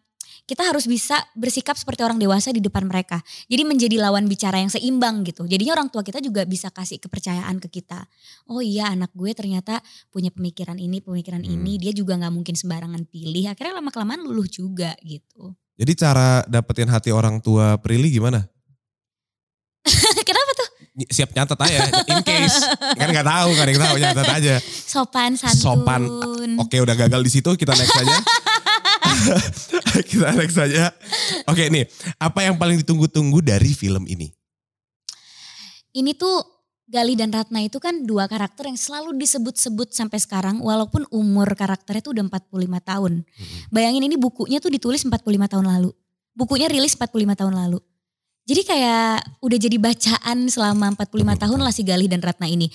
kita harus bisa bersikap seperti orang dewasa di depan mereka. Jadi menjadi lawan bicara yang seimbang gitu. Jadinya orang tua kita juga bisa kasih kepercayaan ke kita. Oh iya anak gue ternyata punya pemikiran ini, pemikiran Hmm. ini. Dia juga nggak mungkin sembarangan pilih. Akhirnya lama kelamaan luluh juga gitu. Jadi cara dapetin hati orang tua Prilly gimana? Siap nyatet aja. In case. Kan nggak tahu kan yang tahu nyatet aja. Sopan santun. Sopan. Oke udah gagal di situ kita next aja. kita next aja. Oke nih. Apa yang paling ditunggu-tunggu dari film ini? Ini tuh Gali dan Ratna itu kan dua karakter yang selalu disebut-sebut sampai sekarang walaupun umur karakternya tuh udah 45 tahun. Bayangin ini bukunya tuh ditulis 45 tahun lalu. Bukunya rilis 45 tahun lalu. Jadi kayak udah jadi bacaan selama 45 tahun lah si Galih dan Ratna ini.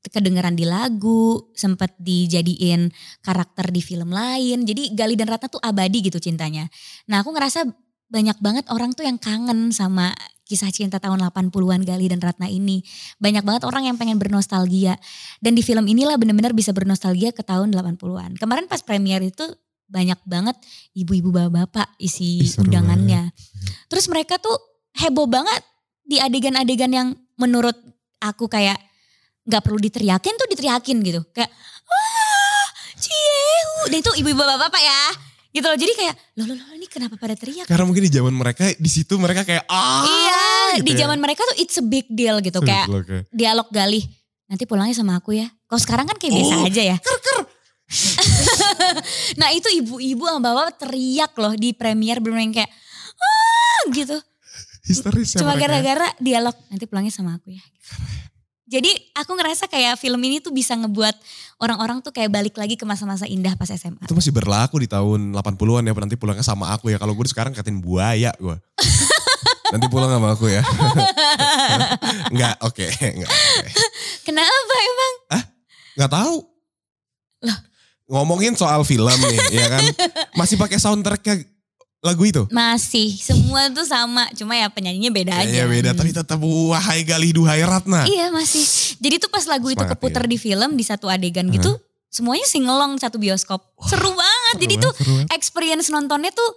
Kedengeran di lagu, sempat dijadiin karakter di film lain. Jadi Galih dan Ratna tuh abadi gitu cintanya. Nah aku ngerasa banyak banget orang tuh yang kangen sama kisah cinta tahun 80-an Galih dan Ratna ini. Banyak banget orang yang pengen bernostalgia. Dan di film inilah benar-benar bisa bernostalgia ke tahun 80-an. Kemarin pas premier itu banyak banget ibu-ibu bapak-bapak isi seru undangannya. Terus mereka tuh heboh banget di adegan-adegan yang menurut aku kayak nggak perlu diteriakin tuh diteriakin gitu. Kayak wah ciehu. Dan itu ibu-ibu bapak-bapak ya. Gitu loh. Jadi kayak loh loh, loh ini kenapa pada teriak? Karena mungkin di zaman mereka di situ mereka kayak ah. iya, gitu di ya. zaman mereka tuh it's a big deal gitu. Kayak dialog galih. Nanti pulangnya sama aku ya. Kalau sekarang kan kayak biasa Oh, aja ya. nah itu ibu-ibu sama bapak teriak loh di premier bener yang kayak ah gitu. Histeris ya Cuma mereka. gara-gara dialog nanti pulangnya sama aku ya. Jadi aku ngerasa kayak film ini tuh bisa ngebuat orang-orang tuh kayak balik lagi ke masa-masa indah pas SMA. Itu masih berlaku di tahun 80-an ya nanti pulangnya sama aku ya. Kalau gue sekarang katain buaya gue. nanti pulang sama aku ya. Enggak, oke. Enggak, oke. Kenapa emang? Enggak tahu. Lah. Ngomongin soal film nih, ya kan. Masih pakai soundtracknya lagu itu? Masih, semua tuh sama, cuma ya penyanyinya beda aja. Iya beda, tapi tetap wahai Galih Duhai Ratna. Iya masih. Jadi tuh pas lagu itu Semangat, keputer di film di satu adegan gitu, semuanya singelong satu bioskop. seru banget. Jadi Seru tuh banget, banget. experience nontonnya tuh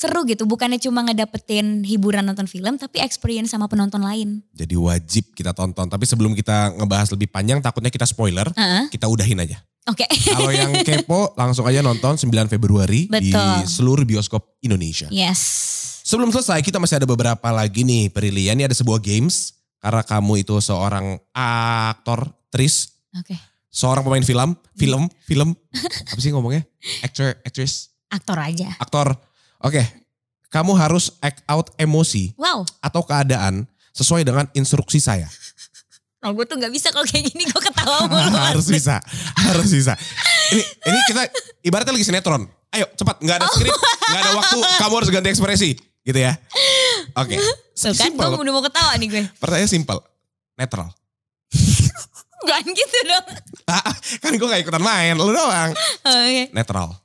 seru gitu. Bukannya cuma ngedapetin hiburan nonton film, tapi experience sama penonton lain. Jadi wajib kita tonton. Tapi sebelum kita ngebahas lebih panjang, takutnya kita spoiler. Heeh. Kita udahin aja. Oke. Kalau yang kepo, langsung aja nonton 9 Februari di Betul. seluruh bioskop Indonesia. yes. Sebelum selesai, kita masih ada beberapa lagi nih Prilly. Ini ada sebuah games. Karena kamu itu seorang aktor, tris, Oke. seorang pemain film, film, film. Apa sih ngomongnya? Actor, actress, Aktor aja. aktor. Oke, kamu harus act out emosi Wow. atau keadaan sesuai dengan instruksi saya. Oh, gue tuh gak bisa kalau kayak gini gue ketawa mulu. harus bisa, harus bisa. Ini, ini kita ibaratnya lagi sinetron. Ayo cepat, nggak ada skrip, nggak ada waktu, kamu harus ganti ekspresi, gitu ya. Oke, Tuh kan gue udah mau ketawa nih gue. Pertanyaan simpel, netral. Gak gitu dong. Ah, kan gue gak ikutan main, lu doang. Oke. Netral.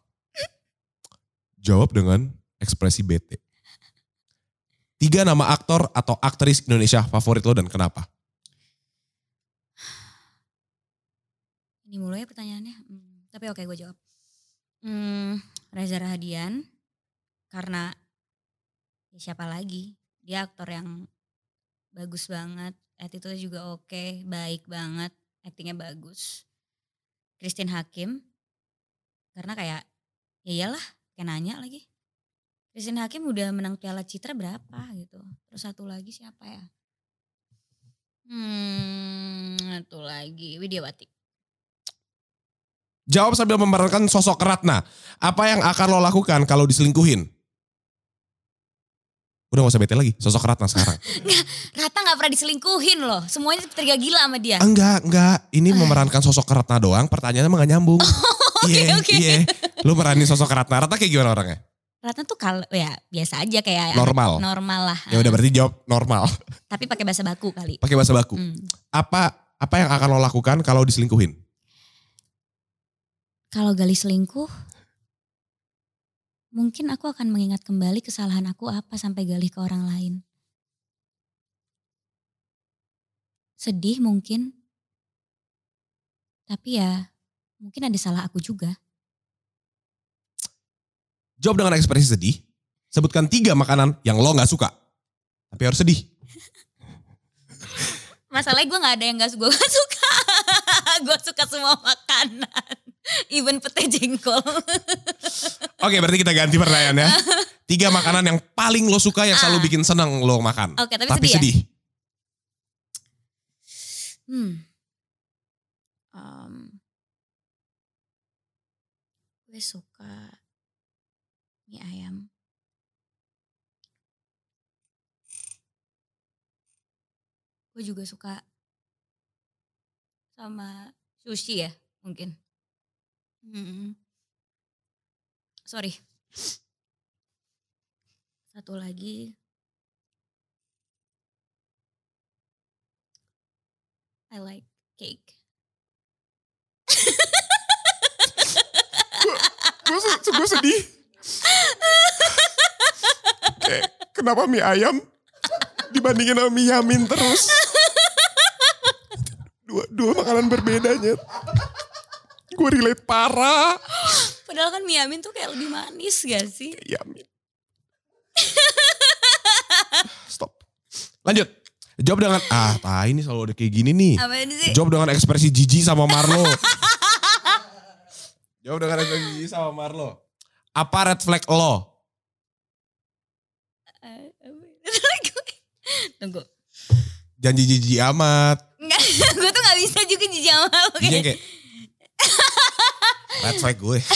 Jawab dengan ekspresi bete. Tiga nama aktor atau aktris Indonesia favorit lo dan kenapa? Ini mulu ya pertanyaannya. Hmm, tapi oke gue jawab. Hmm, Reza Rahadian. Karena ya siapa lagi? Dia aktor yang bagus banget. Attitude juga oke. Baik banget. Actingnya bagus. Christine Hakim. Karena kayak ya iyalah kayak nanya lagi. Christine Hakim udah menang piala citra berapa gitu. Terus satu lagi siapa ya? Hmm, satu lagi Widiawati. Jawab sambil memerankan sosok Ratna. Apa yang akan lo lakukan kalau diselingkuhin? Udah gak usah bete lagi, sosok Ratna sekarang. Rata gak pernah diselingkuhin loh. Semuanya tergila-gila sama dia. enggak, enggak. Ini memerankan sosok Ratna doang, pertanyaannya emang gak nyambung. Iya, oke. iya. Lu meranin sosok Ratna. Ratna kayak gimana orangnya? Ratna tuh kalau ya biasa aja kayak Normal. normal lah. Ya udah berarti jawab normal. Tapi pakai bahasa baku kali. Pakai bahasa baku. Hmm. Apa apa yang akan lo lakukan kalau diselingkuhin? Kalau Gali selingkuh, mungkin aku akan mengingat kembali kesalahan aku apa sampai Gali ke orang lain. Sedih mungkin. Tapi ya mungkin ada salah aku juga. Jawab dengan ekspresi sedih. Sebutkan tiga makanan yang lo gak suka. Tapi harus sedih. Masalahnya gue gak ada yang gak gue gak suka. gue suka semua makanan. Even pete jengkol. Oke berarti kita ganti pertanyaannya. Tiga makanan yang paling lo suka yang selalu Ah. bikin seneng lo makan. Oke tapi, Tapi sedih, ya? sedih. Hmm. Em, gue suka mie ayam. Gue juga suka sama sushi ya mungkin. Hmm. Sorry. Satu lagi. I like cake. Gue sedih. Kayak, kenapa mie ayam dibandingin sama mie yamin terus? Dua, dua makanan berbedanya. Gue relate parah. Padahal kan mie amin tuh kayak lebih manis gak sih? Yamin. Stop. Lanjut. Jawab dengan, ah tai ini selalu ada kayak gini nih. Apa ini sih? Jawab dengan ekspresi jijik sama Marlo. Jawab dengan ekspresi jijik sama Marlo. Apa red flag lo? Tunggu. Janji jijik amat. Enggak, gue tuh gak bisa juga jijik sama lo Jijik kayak. red flag gue.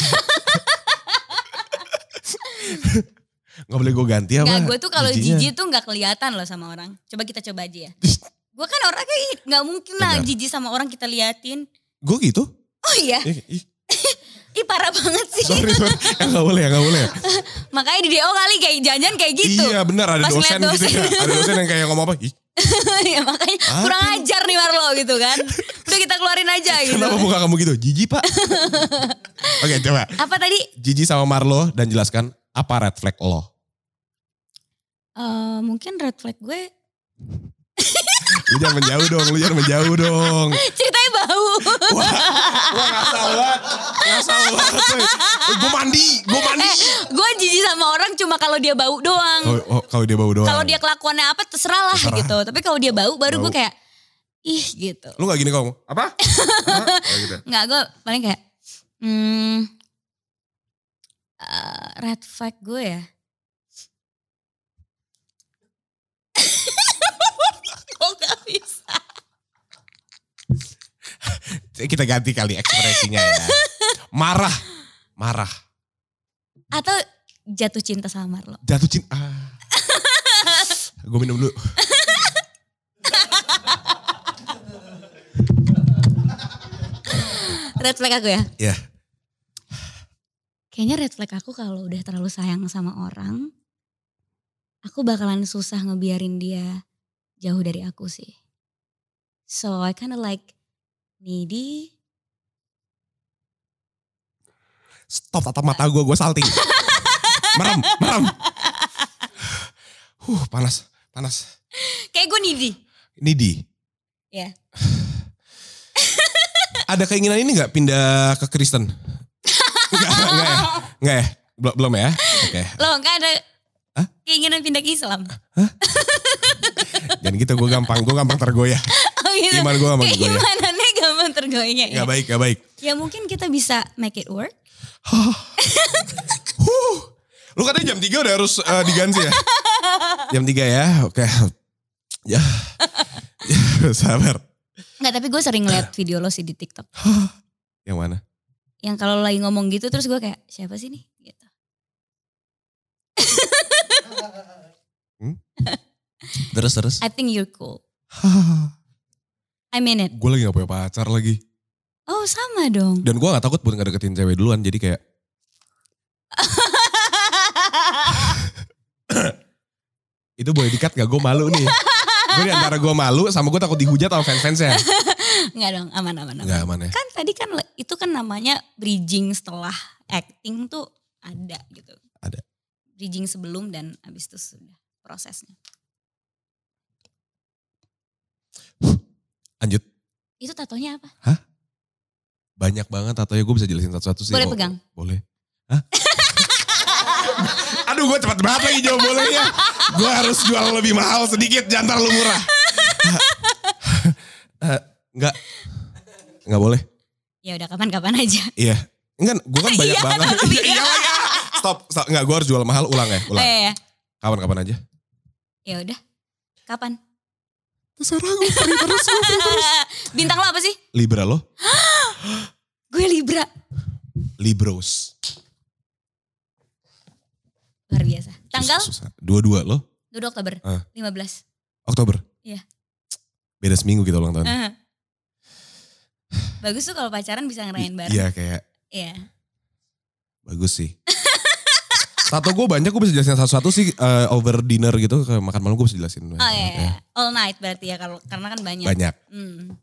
Gak boleh gue ganti apa? Enggak, gue tuh kalau jijik tuh gak kelihatan loh sama orang. Coba kita coba aja ya. Gue kan orangnya gak mungkin lah jijik sama orang kita liatin. Gue gitu? Oh iya, Ih, ih, ih parah banget sih. sorry, sorry. Ya gak boleh, ya gak boleh. Makanya di DO kali kayak jangan kayak gitu. Iya benar ada Pas dosen, ngeliat gitu ya. dosen. Ada dosen yang kayak ngomong apa? Ih, ya makanya Apa? kurang ajar nih Marlo gitu kan. Udah kita keluarin aja gitu. kenapa muka kamu gitu? Jijik pak? Oke coba. Apa tadi? Jijik sama Marlo dan jelaskan apa red flag lo? Eh, mungkin red flag gue Lu jangan menjauh dong, lu jangan menjauh dong. ceritanya bau. Wah, wah ngasal banget. Ngasal banget. woy. Gue mandi, gue mandi. eh, gue jijik sama orang cuma kalau dia bau doang. Oh, oh, kalau dia bau doang. Kalau dia kelakuannya apa terserah lah Terserah. gitu. Tapi kalau dia bau baru gue kayak ih gitu. Lu gak gini kok? Apa? Apa? Gitu. Nggak gue paling kayak hmm, eh, red flag gue ya. Kok gak bisa? Kita ganti kali ekspresinya ya. Marah. Marah. Atau jatuh cinta sama Marlo. Jatuh cinta. Ah. gue minum dulu. Red flag aku ya. Ya. Kayaknya red flag aku kalau udah terlalu sayang sama orang, aku bakalan susah ngebiarin dia jauh dari aku sih. So I kinda like needy. Stop tatap mata gue, gue salting. merem, merem. Huh, panas, panas. Kayak gue needy. Nidi. Ya. Ada keinginan ini gak pindah ke Kristen? Enggak, enggak ya? Enggak ya? Belum, belum ya? Oke. Loh gak ada Hah? keinginan pindah ke Islam. Jangan gitu, gue gampang, gue gampang tergoyah. Oh gitu. Iman gue gampang tergoyah. Keimanannya tergoyahnya ya. Baik, gak baik. Ya mungkin kita bisa make it work. Huh. Lu katanya jam 3 udah harus eh, diganti ya? Jam 3 ya, oke. Ya. ya sabar. Nggak tapi gue sering liat video lo sih di TikTok. Yang mana? Yang kalau lagi ngomong gitu terus gue kayak siapa sih nih? Gitu. Terus, terus. I think you're cool. I mean it. gue lagi gak punya pacar lagi. Oh sama dong. Dan gue gak takut buat ngedeketin cewek duluan. Jadi kayak, itu boleh dikat gak? Gue malu nih. gue di antara gue malu sama gue takut dihujat sama fans-fansnya. Enggak dong, aman aman aman. Gak aman ya. Kan tadi kan itu kan namanya bridging setelah acting tuh ada gitu. Ada. Bridging sebelum dan habis itu sudah prosesnya. Lanjut. Itu tatonya apa? Banyak banget atau ya gue bisa jelasin satu-satu sih. Boleh Oh, pegang? Boleh. Hah? Aduh gue cepet banget lagi jawab bolehnya. gue harus jual lebih mahal sedikit, jangan terlalu murah. Eh, Enggak. Enggak boleh. Ya udah kapan-kapan aja. Iya. Enggak, gue kan banyak Iya, banget. lu Iya, iya, iya. Stop, stop. Enggak, gue harus jual mahal, ulang ya, ulang. iya, iya. Kapan-kapan aja. Ya udah. Kapan? Terserah gue, free terus, gue free terus. Bintang lo apa sih? Libra lo? Gue Libra. Libros. Luar biasa. Tanggal Susah, susah. Dua-dua lo? 2 Oktober. Ah. 15. Oktober? Iya. Beda seminggu kita ulang tahun. Ah. Bagus tuh kalau pacaran bisa ngerayain bareng. Iya kayak Iya. bagus sih. Tato gue banyak gue bisa jelasin satu-satu sih eh, over dinner gitu kayak makan malam gue bisa jelasin. Oh iya, iya. All night berarti ya kalau karena kan banyak. Banyak. Hmm.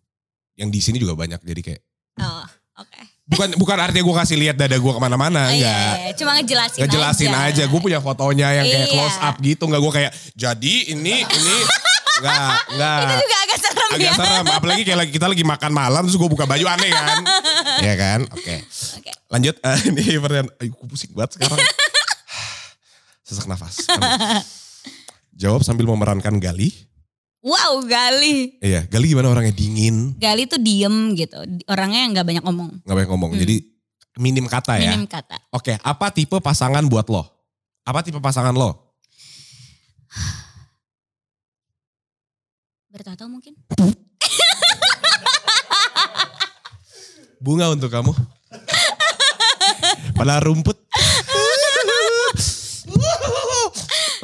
Yang di sini juga banyak jadi kayak Oh, oke. bukan bukan artinya gue kasih lihat dada gue ke mana-mana Oh, iya, enggak. iya, iya. Cuma ngejelasin, Ngejelasin aja, gue punya fotonya yang kayak Iya. close up gitu nggak gue kayak jadi ini ini nggak nggak Itu juga agak serem agak ya. serem apalagi kayak lagi kita lagi makan malam terus gue buka baju aneh kan Iya kan oke Oke. lanjut Eh, ini pertanyaan ayo gue pusing banget sekarang sesak nafas jawab sambil memerankan Gali Wow, Gali. iya Gali gimana orangnya dingin Gali tuh diem gitu. Orangnya nggak banyak ngomong. nggak banyak ngomong Hmm. jadi minim kata ya Minim kata. oke apa tipe pasangan buat lo apa tipe pasangan lo Bertato mungkin? bunga untuk kamu pada rumput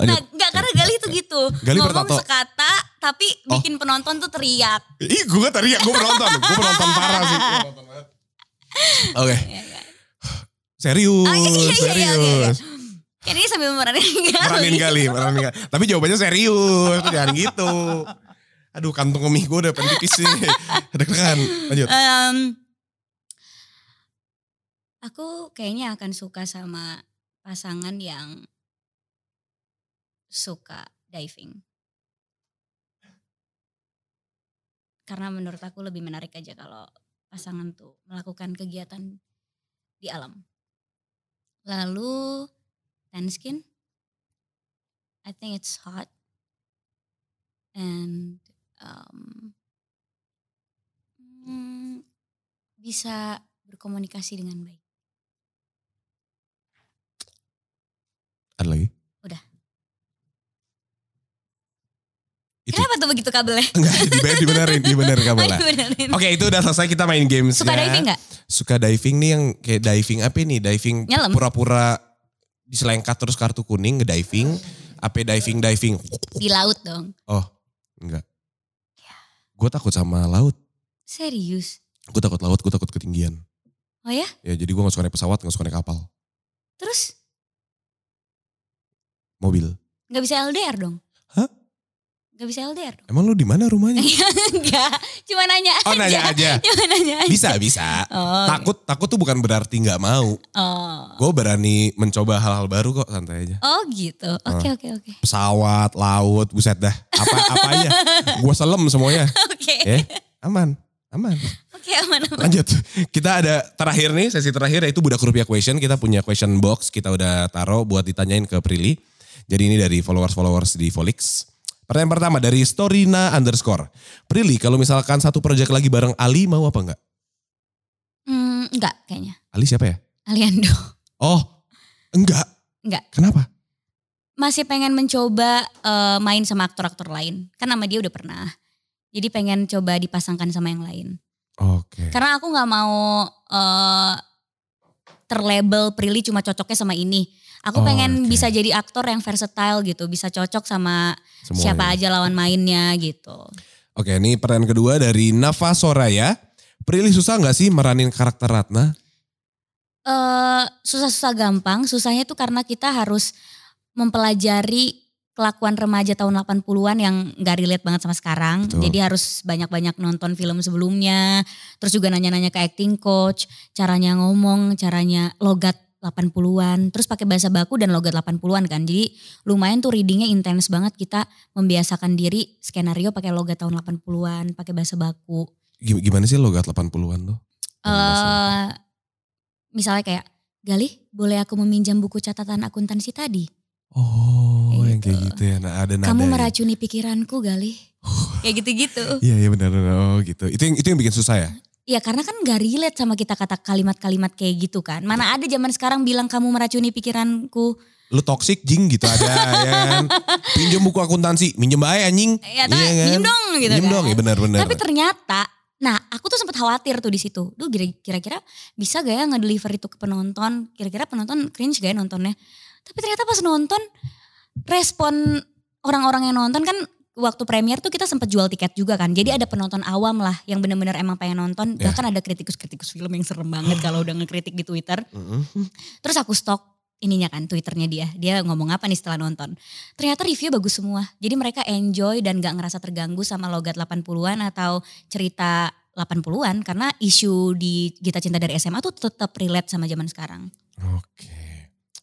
Nah, lanjut enggak karena Gali tuh gitu. Gali Ngomong bertato. sekata tapi Oh. bikin penonton tuh teriak. Ih gue teriak, gue penonton. gue penonton parah sih. Banget. Oke, Ya, kan? serius, Ah, iya, iya, iya, iya, serius. Kan ini sambil meranin Gali. Meranin kali, meranin kali. Tapi jawabannya serius, jangan gitu. Aduh kantung kemih gue udah pengen pipis nih. Deg-degan, lanjut. Em, aku kayaknya akan suka sama pasangan yang suka diving. Karena menurut aku lebih menarik aja kalau pasangan tuh melakukan kegiatan di alam. Lalu tan skin, I think it's hot and um, hmm, bisa berkomunikasi dengan baik. Ada lagi? Udah. Itu. Kenapa tuh begitu kabelnya? Enggak, dibenerin, dibenerin, dibenerin kabelnya. Benerin. Oke itu udah selesai kita main games Suka diving gak? Suka diving nih yang kayak diving apa nih? Diving pura-pura diselengkat terus kartu kuning ngediving. Apa diving diving? Di laut dong. Oh enggak. Ya. Gue takut sama laut. Serius? Gue takut laut, gue takut ketinggian. Oh ya? Ya jadi gue gak suka naik pesawat, gak suka naik kapal. Terus Mobil. nggak bisa LDR dong? Nggak bisa LDR dong? Emang lu di mana rumahnya? Enggak, cuma nanya Oh nanya aja. Cuma nanya aja. Bisa, bisa. Oh, Takut, takut tuh bukan berarti nggak mau. Oh. Gue berani mencoba hal-hal baru kok, santai aja. Oh gitu. Oke oke oke. Pesawat, laut, buset dah. Apa apa aja. Gue selem semuanya. Oke. Ya, aman, aman. Oke aman aman. Lanjut. Kita ada terakhir nih, sesi terakhir yaitu Budak Rupiah Question. Kita punya question box, kita udah taruh buat ditanyain ke Prilly. Jadi ini dari followers-followers di Volix. Pertanyaan pertama dari Storina underscore. Prilly, kalau misalkan satu project lagi bareng Ali, mau apa enggak? Hmm, enggak kayaknya. Ali siapa ya? Aliando. Oh, enggak. Enggak. Kenapa? Masih pengen mencoba eh, main sama aktor-aktor lain. Kan nama dia udah pernah. Jadi pengen coba dipasangkan sama yang lain. Oke. Karena aku nggak mau eh terlabel Prilly cuma cocoknya sama ini. Aku Oh, pengen oke. bisa jadi aktor yang versatile gitu, bisa cocok sama Semuanya. siapa aja lawan mainnya gitu. Oke, ini pertanyaan kedua dari Nafa Soraya. Prilly susah nggak sih meranin karakter Ratna? eh susah-susah gampang, susahnya tuh karena kita harus mempelajari kelakuan remaja tahun 80-an yang gak relate banget sama sekarang. Betul. Jadi harus banyak-banyak nonton film sebelumnya, terus juga nanya-nanya ke acting coach, caranya ngomong, caranya logat 80-an, terus pakai bahasa baku dan logat 80-an kan. Jadi lumayan tuh readingnya intens banget kita membiasakan diri skenario pakai logat tahun 80-an, pakai bahasa baku. Gim- Gimana sih logat 80-an tuh? eh misalnya kayak, Galih boleh aku meminjam buku catatan akuntansi tadi? Oh, Kayak yang kayak gitu. gitu ya. Nah, ada nada. Kamu meracuni pikiranku Galih. kayak gitu-gitu. Iya, iya benar benar. Oh, gitu. Itu yang itu yang bikin susah ya? Ya karena kan gak relate sama kita kata kalimat-kalimat kayak gitu kan. Mana ada zaman sekarang bilang kamu meracuni pikiranku. Lu toxic jing gitu ada ya kan. Pinjam buku akuntansi, minjem bae anjing. Ya tak, minjem dong gitu Minjem kan. dong, ya benar benar. Tapi ternyata, nah aku tuh sempat khawatir tuh di situ. Duh kira- kira-kira bisa gak ya ngedeliver itu ke penonton? Kira-kira penonton cringe gak ya nontonnya? Tapi ternyata pas nonton, respon orang-orang yang nonton kan waktu premier tuh kita sempat jual tiket juga kan. Jadi ada penonton awam lah yang bener-bener emang pengen nonton. Ya. Bahkan ada kritikus-kritikus film yang serem banget kalau udah ngekritik di Twitter. Mm-mm. Terus aku stok ininya kan Twitternya dia. Dia ngomong apa nih setelah nonton. Ternyata review bagus semua. Jadi mereka enjoy dan gak ngerasa terganggu sama logat 80-an atau cerita 80-an. Karena isu di Gita Cinta dari SMA tuh tetap relate sama zaman sekarang. Oke.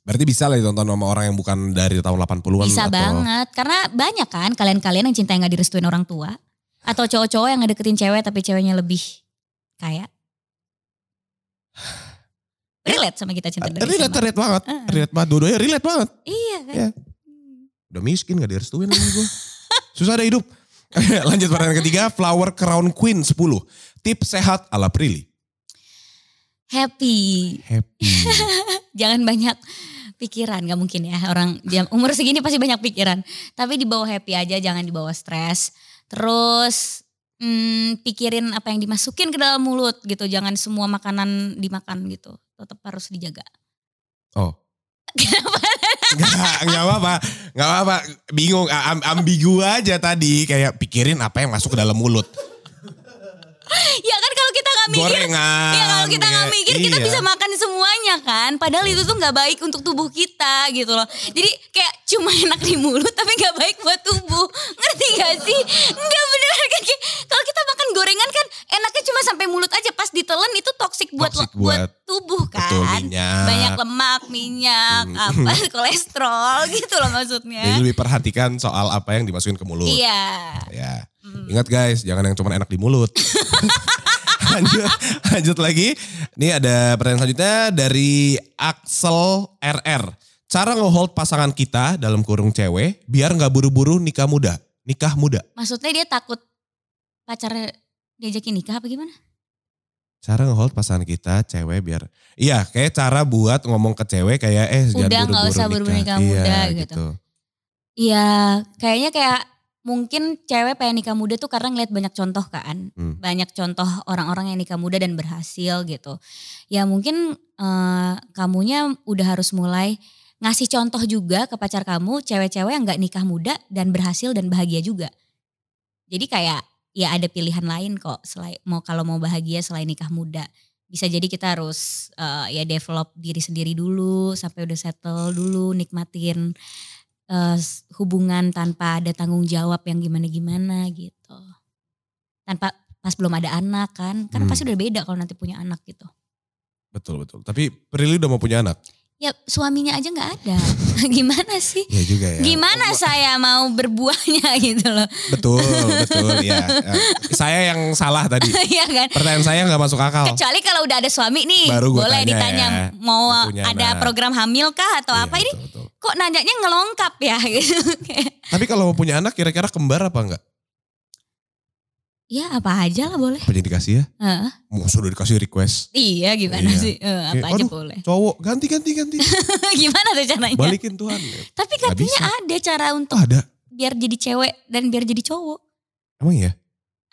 Berarti bisa lah ditonton sama orang yang bukan dari tahun 80-an Bisa atau banget. Karena banyak kan kalian-kalian yang cinta yang gak direstuin orang tua. Atau cowok-cowok yang ngedeketin cewek tapi ceweknya lebih kaya. Relate sama Gita Cinta dari Relate, SMA. relate banget. Heeh. Relate banget. Dua-duanya relate banget. Iya kan. Iya. Udah miskin gak direstuin lagi gue. Susah ada hidup. Lanjut pertanyaan ketiga, Flower Crown Queen 10. Tips sehat ala Prilly. Happy. Happy. jangan banyak pikiran nggak mungkin ya orang jam umur segini pasti banyak pikiran tapi dibawa happy aja jangan dibawa stres terus hmm, pikirin apa yang dimasukin ke dalam mulut gitu jangan semua makanan dimakan gitu tetap harus dijaga Oh. Enggak, enggak apa-apa. Enggak apa-apa. Bingung, am- ambigu aja tadi. Kayak pikirin apa yang masuk ke dalam mulut. Ya kan kalau kita nggak mikir Gorengan. ya kalau kita nggak ya, mikir kita iya. bisa makan semuanya kan padahal itu tuh nggak baik untuk tubuh kita gitu loh jadi kayak cuma enak di mulut tapi nggak baik buat tubuh ngerti gak sih nggak beneran kan kayak kalau kita makan gorengan kan enaknya cuma sampai mulut aja pas ditelan itu toksik buat Toxic buat, buat- tubuh kan. Betul minyak. Banyak lemak, minyak, Hmm. apa kolesterol gitu loh maksudnya. Jadi lebih perhatikan soal apa yang dimasukin ke mulut. Iya. Ya. Hmm. Ingat guys, jangan yang cuma enak di mulut. lanjut, lanjut lagi. Ini ada pertanyaan selanjutnya dari Axel RR. Cara ngehold pasangan kita dalam kurung cewek biar nggak buru-buru nikah muda. Nikah muda. Maksudnya dia takut pacar diajakin nikah apa gimana? Cara ngehold pasangan kita cewek biar Iya kayak cara buat ngomong ke cewek kayak eh jangan Udah, nggak buru-buru usah buru-buru nikah Iya, muda, gitu. Iya, kayaknya kayak mungkin cewek pengen nikah muda tuh karena ngeliat banyak contoh kan. Hmm. Banyak contoh orang-orang yang nikah muda dan berhasil gitu. Ya mungkin eh, kamunya udah harus mulai ngasih contoh juga ke pacar kamu, cewek-cewek yang gak nikah muda dan berhasil dan bahagia juga. Jadi kayak ya ada pilihan lain kok selain mau kalau mau bahagia selain nikah muda. Bisa jadi kita harus eh, ya develop diri sendiri dulu sampai udah settle dulu nikmatin eh, s- hubungan tanpa ada tanggung jawab yang gimana-gimana gitu. Tanpa pas belum ada anak kan, kan Hmm. pasti udah beda kalau nanti punya anak gitu. Betul betul. Tapi Prilly udah mau punya anak. Ya suaminya aja nggak ada, gimana sih? Iya juga ya. Gimana saya mau berbuahnya gitu loh, Betul betul ya. Saya yang salah tadi. Iya kan? Pertanyaan saya nggak masuk akal. Kecuali kalau udah ada suami nih, Baru boleh tanya ditanya ya, mau ada anak. program hamil kah atau Iya, apa ini? betul, betul. Kok nanyanya ngelongkap ya gitu. Tapi kalau mau punya anak kira-kira kembar apa enggak? ya apa aja lah boleh. Apa dikasih ya? Heeh. Mau sudah dikasih request. Iya gimana Iya. sih? Eh, apa Kayak, aja aduh, boleh. Cowok ganti ganti ganti. gimana tuh caranya? Balikin Tuhan. Tapi katanya ada cara untuk Oh ada. biar jadi cewek dan biar jadi cowok. Emang ya?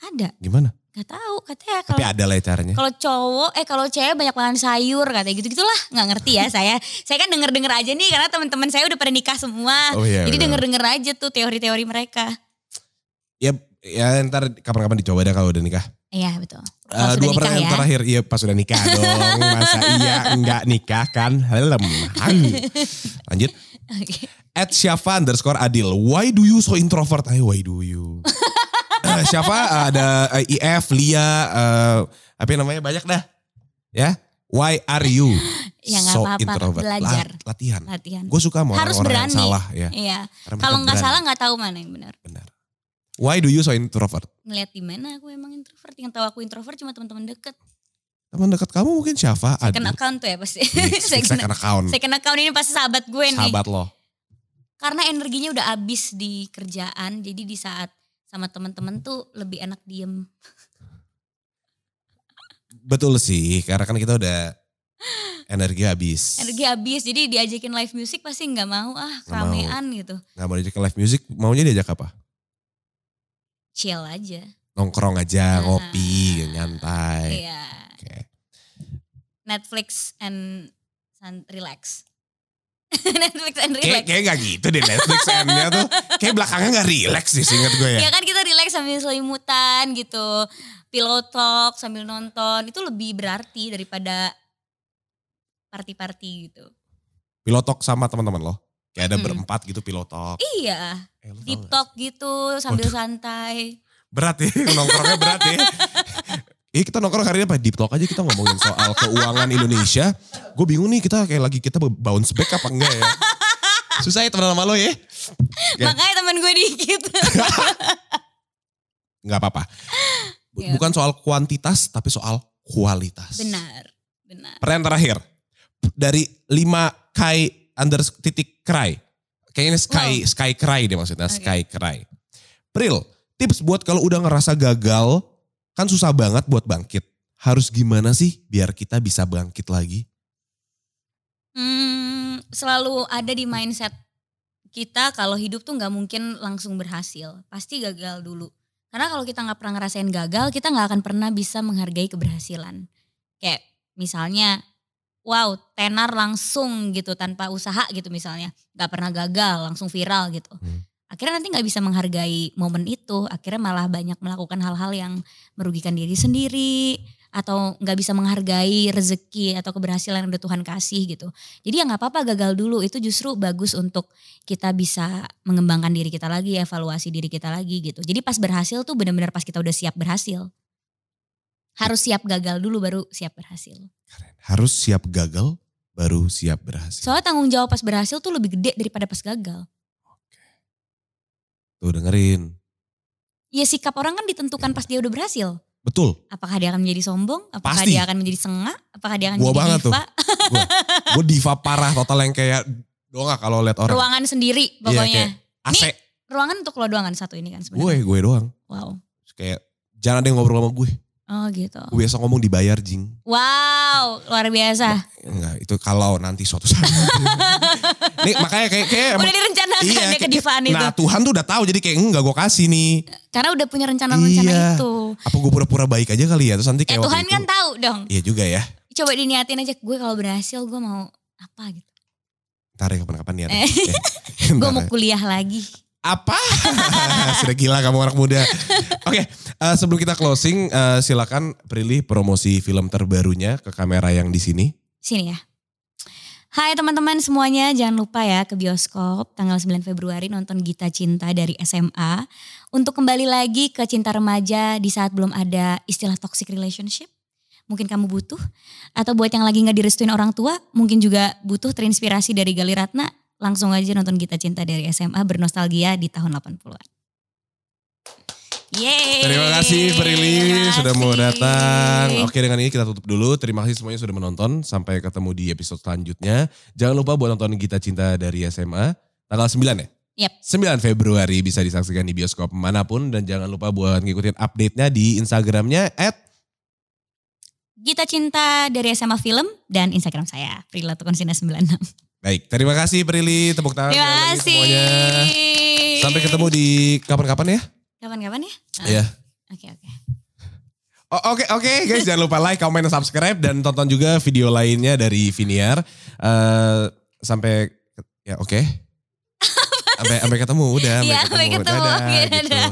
Ada. Gimana? Gak tahu katanya Tapi kalau ada lah ya caranya. kalau cowok eh kalau cewek banyak makan sayur katanya gitu gitulah nggak ngerti ya saya saya kan denger denger aja nih karena teman-teman saya udah pada nikah semua Oh iya. jadi benar. denger denger aja tuh teori-teori mereka Ya, ya ntar kapan-kapan dicoba deh kalau udah nikah. iya betul sudah dua nikah pertanyaan ya. terakhir, iya pas sudah nikah dong. Masa iya enggak nikah kan? Helm. Lanjut. Oke. At Syafa underscore Adil. Why do you so introvert? Ayo why do you? Eh, Syafa ada eh, IF, Lia, eh, apa yang namanya banyak dah. Ya. Why are you Ya, so apa-apa, introvert? belajar. La- latihan. latihan Gue suka sama Harus yang berani. salah ya. iya kalau nggak salah nggak tahu mana yang benar Benar. Why do you so introvert? ngeliat di mana aku emang introvert yang tahu aku introvert cuma teman-teman deket Teman dekat kamu mungkin Adil. second account tuh ya pasti Second second, account. second account ini pasti sahabat gue nih Sahabat lo. karena energinya udah habis di kerjaan jadi di saat sama teman-teman tuh lebih enak diem Betul sih, karena kan kita udah energi habis. energi habis jadi diajakin live music pasti nggak mau ah keramaian gitu Nggak mau diajak ke live music, maunya diajak apa? chill aja Nongkrong aja, Ah. ngopi, nyantai. iya Oke. Netflix and relax Netflix and relax kayak gak gitu deh Netflix M-nya tuh. Kayak belakangnya gak relax sih seingat gue ya. ya kan kita relax sambil selimutan gitu pillow talk sambil nonton itu lebih berarti daripada party-party gitu Pilotok sama teman-teman lo. Kayak ada Mm. berempat gitu pilotok. iya Eh, deep talk gitu sambil santai Berat ya, nongkrongnya berat ya. Eh kita nongkrong hari ini apa? Deep talk aja kita ngomongin soal keuangan Indonesia. Gue bingung nih kita kayak lagi kita bounce back apa enggak ya. Susah ya teman sama lo ya. Oke. makanya teman gue dikit Nggak apa-apa. Ya. Bukan soal kuantitas tapi soal kualitas. benar benar Pertanyaan terakhir. Dari 5 Kai under titik cry. Kayaknya sky, sky cry deh maksudnya. Oke. Sky cry. Pril, tips buat kalau udah ngerasa gagal, kan susah banget buat bangkit. Harus gimana sih biar kita bisa bangkit lagi? Hmm, selalu ada di mindset kita kalau hidup tuh nggak mungkin langsung berhasil, pasti gagal dulu. Karena kalau kita nggak pernah ngerasain gagal, kita nggak akan pernah bisa menghargai keberhasilan. Kayak misalnya, wow, tenar langsung gitu tanpa usaha gitu misalnya, nggak pernah gagal, langsung viral gitu. Hmm. Akhirnya nanti nggak bisa menghargai momen itu, akhirnya malah banyak melakukan hal-hal yang merugikan diri sendiri atau nggak bisa menghargai rezeki atau keberhasilan yang udah Tuhan kasih gitu. Jadi ya nggak apa-apa gagal dulu itu justru bagus untuk kita bisa mengembangkan diri kita lagi, evaluasi diri kita lagi gitu. Jadi pas berhasil tuh benar-benar pas kita udah siap berhasil. Harus siap gagal dulu baru siap berhasil. Keren. Harus siap gagal baru siap berhasil. Soalnya tanggung jawab pas berhasil tuh lebih gede daripada pas gagal. Tuh dengerin. Ya sikap orang kan ditentukan pas dia udah berhasil. Betul. Apakah dia akan menjadi sombong? Apakah Pasti. dia akan menjadi sengak? Apakah dia akan Gua menjadi banget tuh. diva? Gue diva parah total yang kayak doang kalau lihat orang. Ruangan sendiri Iya, pokoknya. AC. Ruangan untuk lo doang kan satu ini kan Gue, sebenarnya. gue doang. Wow. Kayak jangan ada yang ngobrol sama gue. Oh gitu. Gue biasa ngomong dibayar jing. Wow, luar biasa. Enggak, itu kalau nanti suatu saat. Nih makanya kayak kayak emang- Udah direncanakan ya kayak- kedivaan itu. Nah Tuhan tuh udah tahu jadi kayak enggak gue kasih nih. Karena udah punya rencana-rencana Iya. itu. Apa gue pura-pura baik aja kali ya terus nanti Ya kayak Tuhan waktu kan itu. tahu dong. Iya juga ya. Coba diniatin aja gue kalau berhasil gue mau apa gitu. Ntar ya kapan-kapan niat. Eh. Ntar Gue mau ya. kuliah lagi. Apa? Sudah gila kamu anak muda. Oke, eh, sebelum kita closing, eh, silakan Prilly promosi film terbarunya ke kamera yang di sini. Sini ya. Hai teman-teman semuanya, jangan lupa ya ke bioskop tanggal 9 Februari nonton Gita Cinta dari SMA. Untuk kembali lagi ke cinta remaja di saat belum ada istilah toxic relationship. Mungkin kamu butuh. Atau buat yang lagi gak direstuin orang tua, mungkin juga butuh terinspirasi dari Gali Ratna. Langsung aja nonton Gita Cinta dari SMA bernostalgia di tahun 80-an. Yeay. Terima kasih Prilly sudah mau datang. Oke dengan ini kita tutup dulu. Terima kasih semuanya sudah menonton. Sampai ketemu di episode selanjutnya. Jangan lupa buat nonton Gita Cinta dari SMA. Tanggal 9 ya? Yap. 9 Februari bisa disaksikan di bioskop mana pun. Dan jangan lupa buat ngikutin update-nya di Instagramnya at Gita Cinta dari SMA Film dan Instagram saya, Prila Tukonsina 96. Baik, terima kasih Prilly. Tepuk tangan Terima kasih. semuanya. Sampai ketemu di kapan-kapan ya? Kapan-kapan ya? Ah, Iya. Oke oke. Oh, Oke oke guys jangan lupa like, comment, dan subscribe dan tonton juga video lainnya dari Viniar. Eh, sampai ya oke. Sampai sampai ketemu udah. Iya, sampai ketemu. Dadah, Oke, gitu. dadah.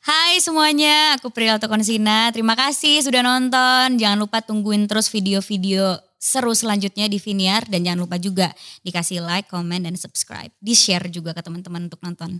Hai semuanya, aku Prila Konsina. Terima kasih sudah nonton. Jangan lupa tungguin terus video-video seru selanjutnya di Viniar dan jangan lupa juga dikasih like, comment dan subscribe. Di share juga ke teman-teman untuk nonton.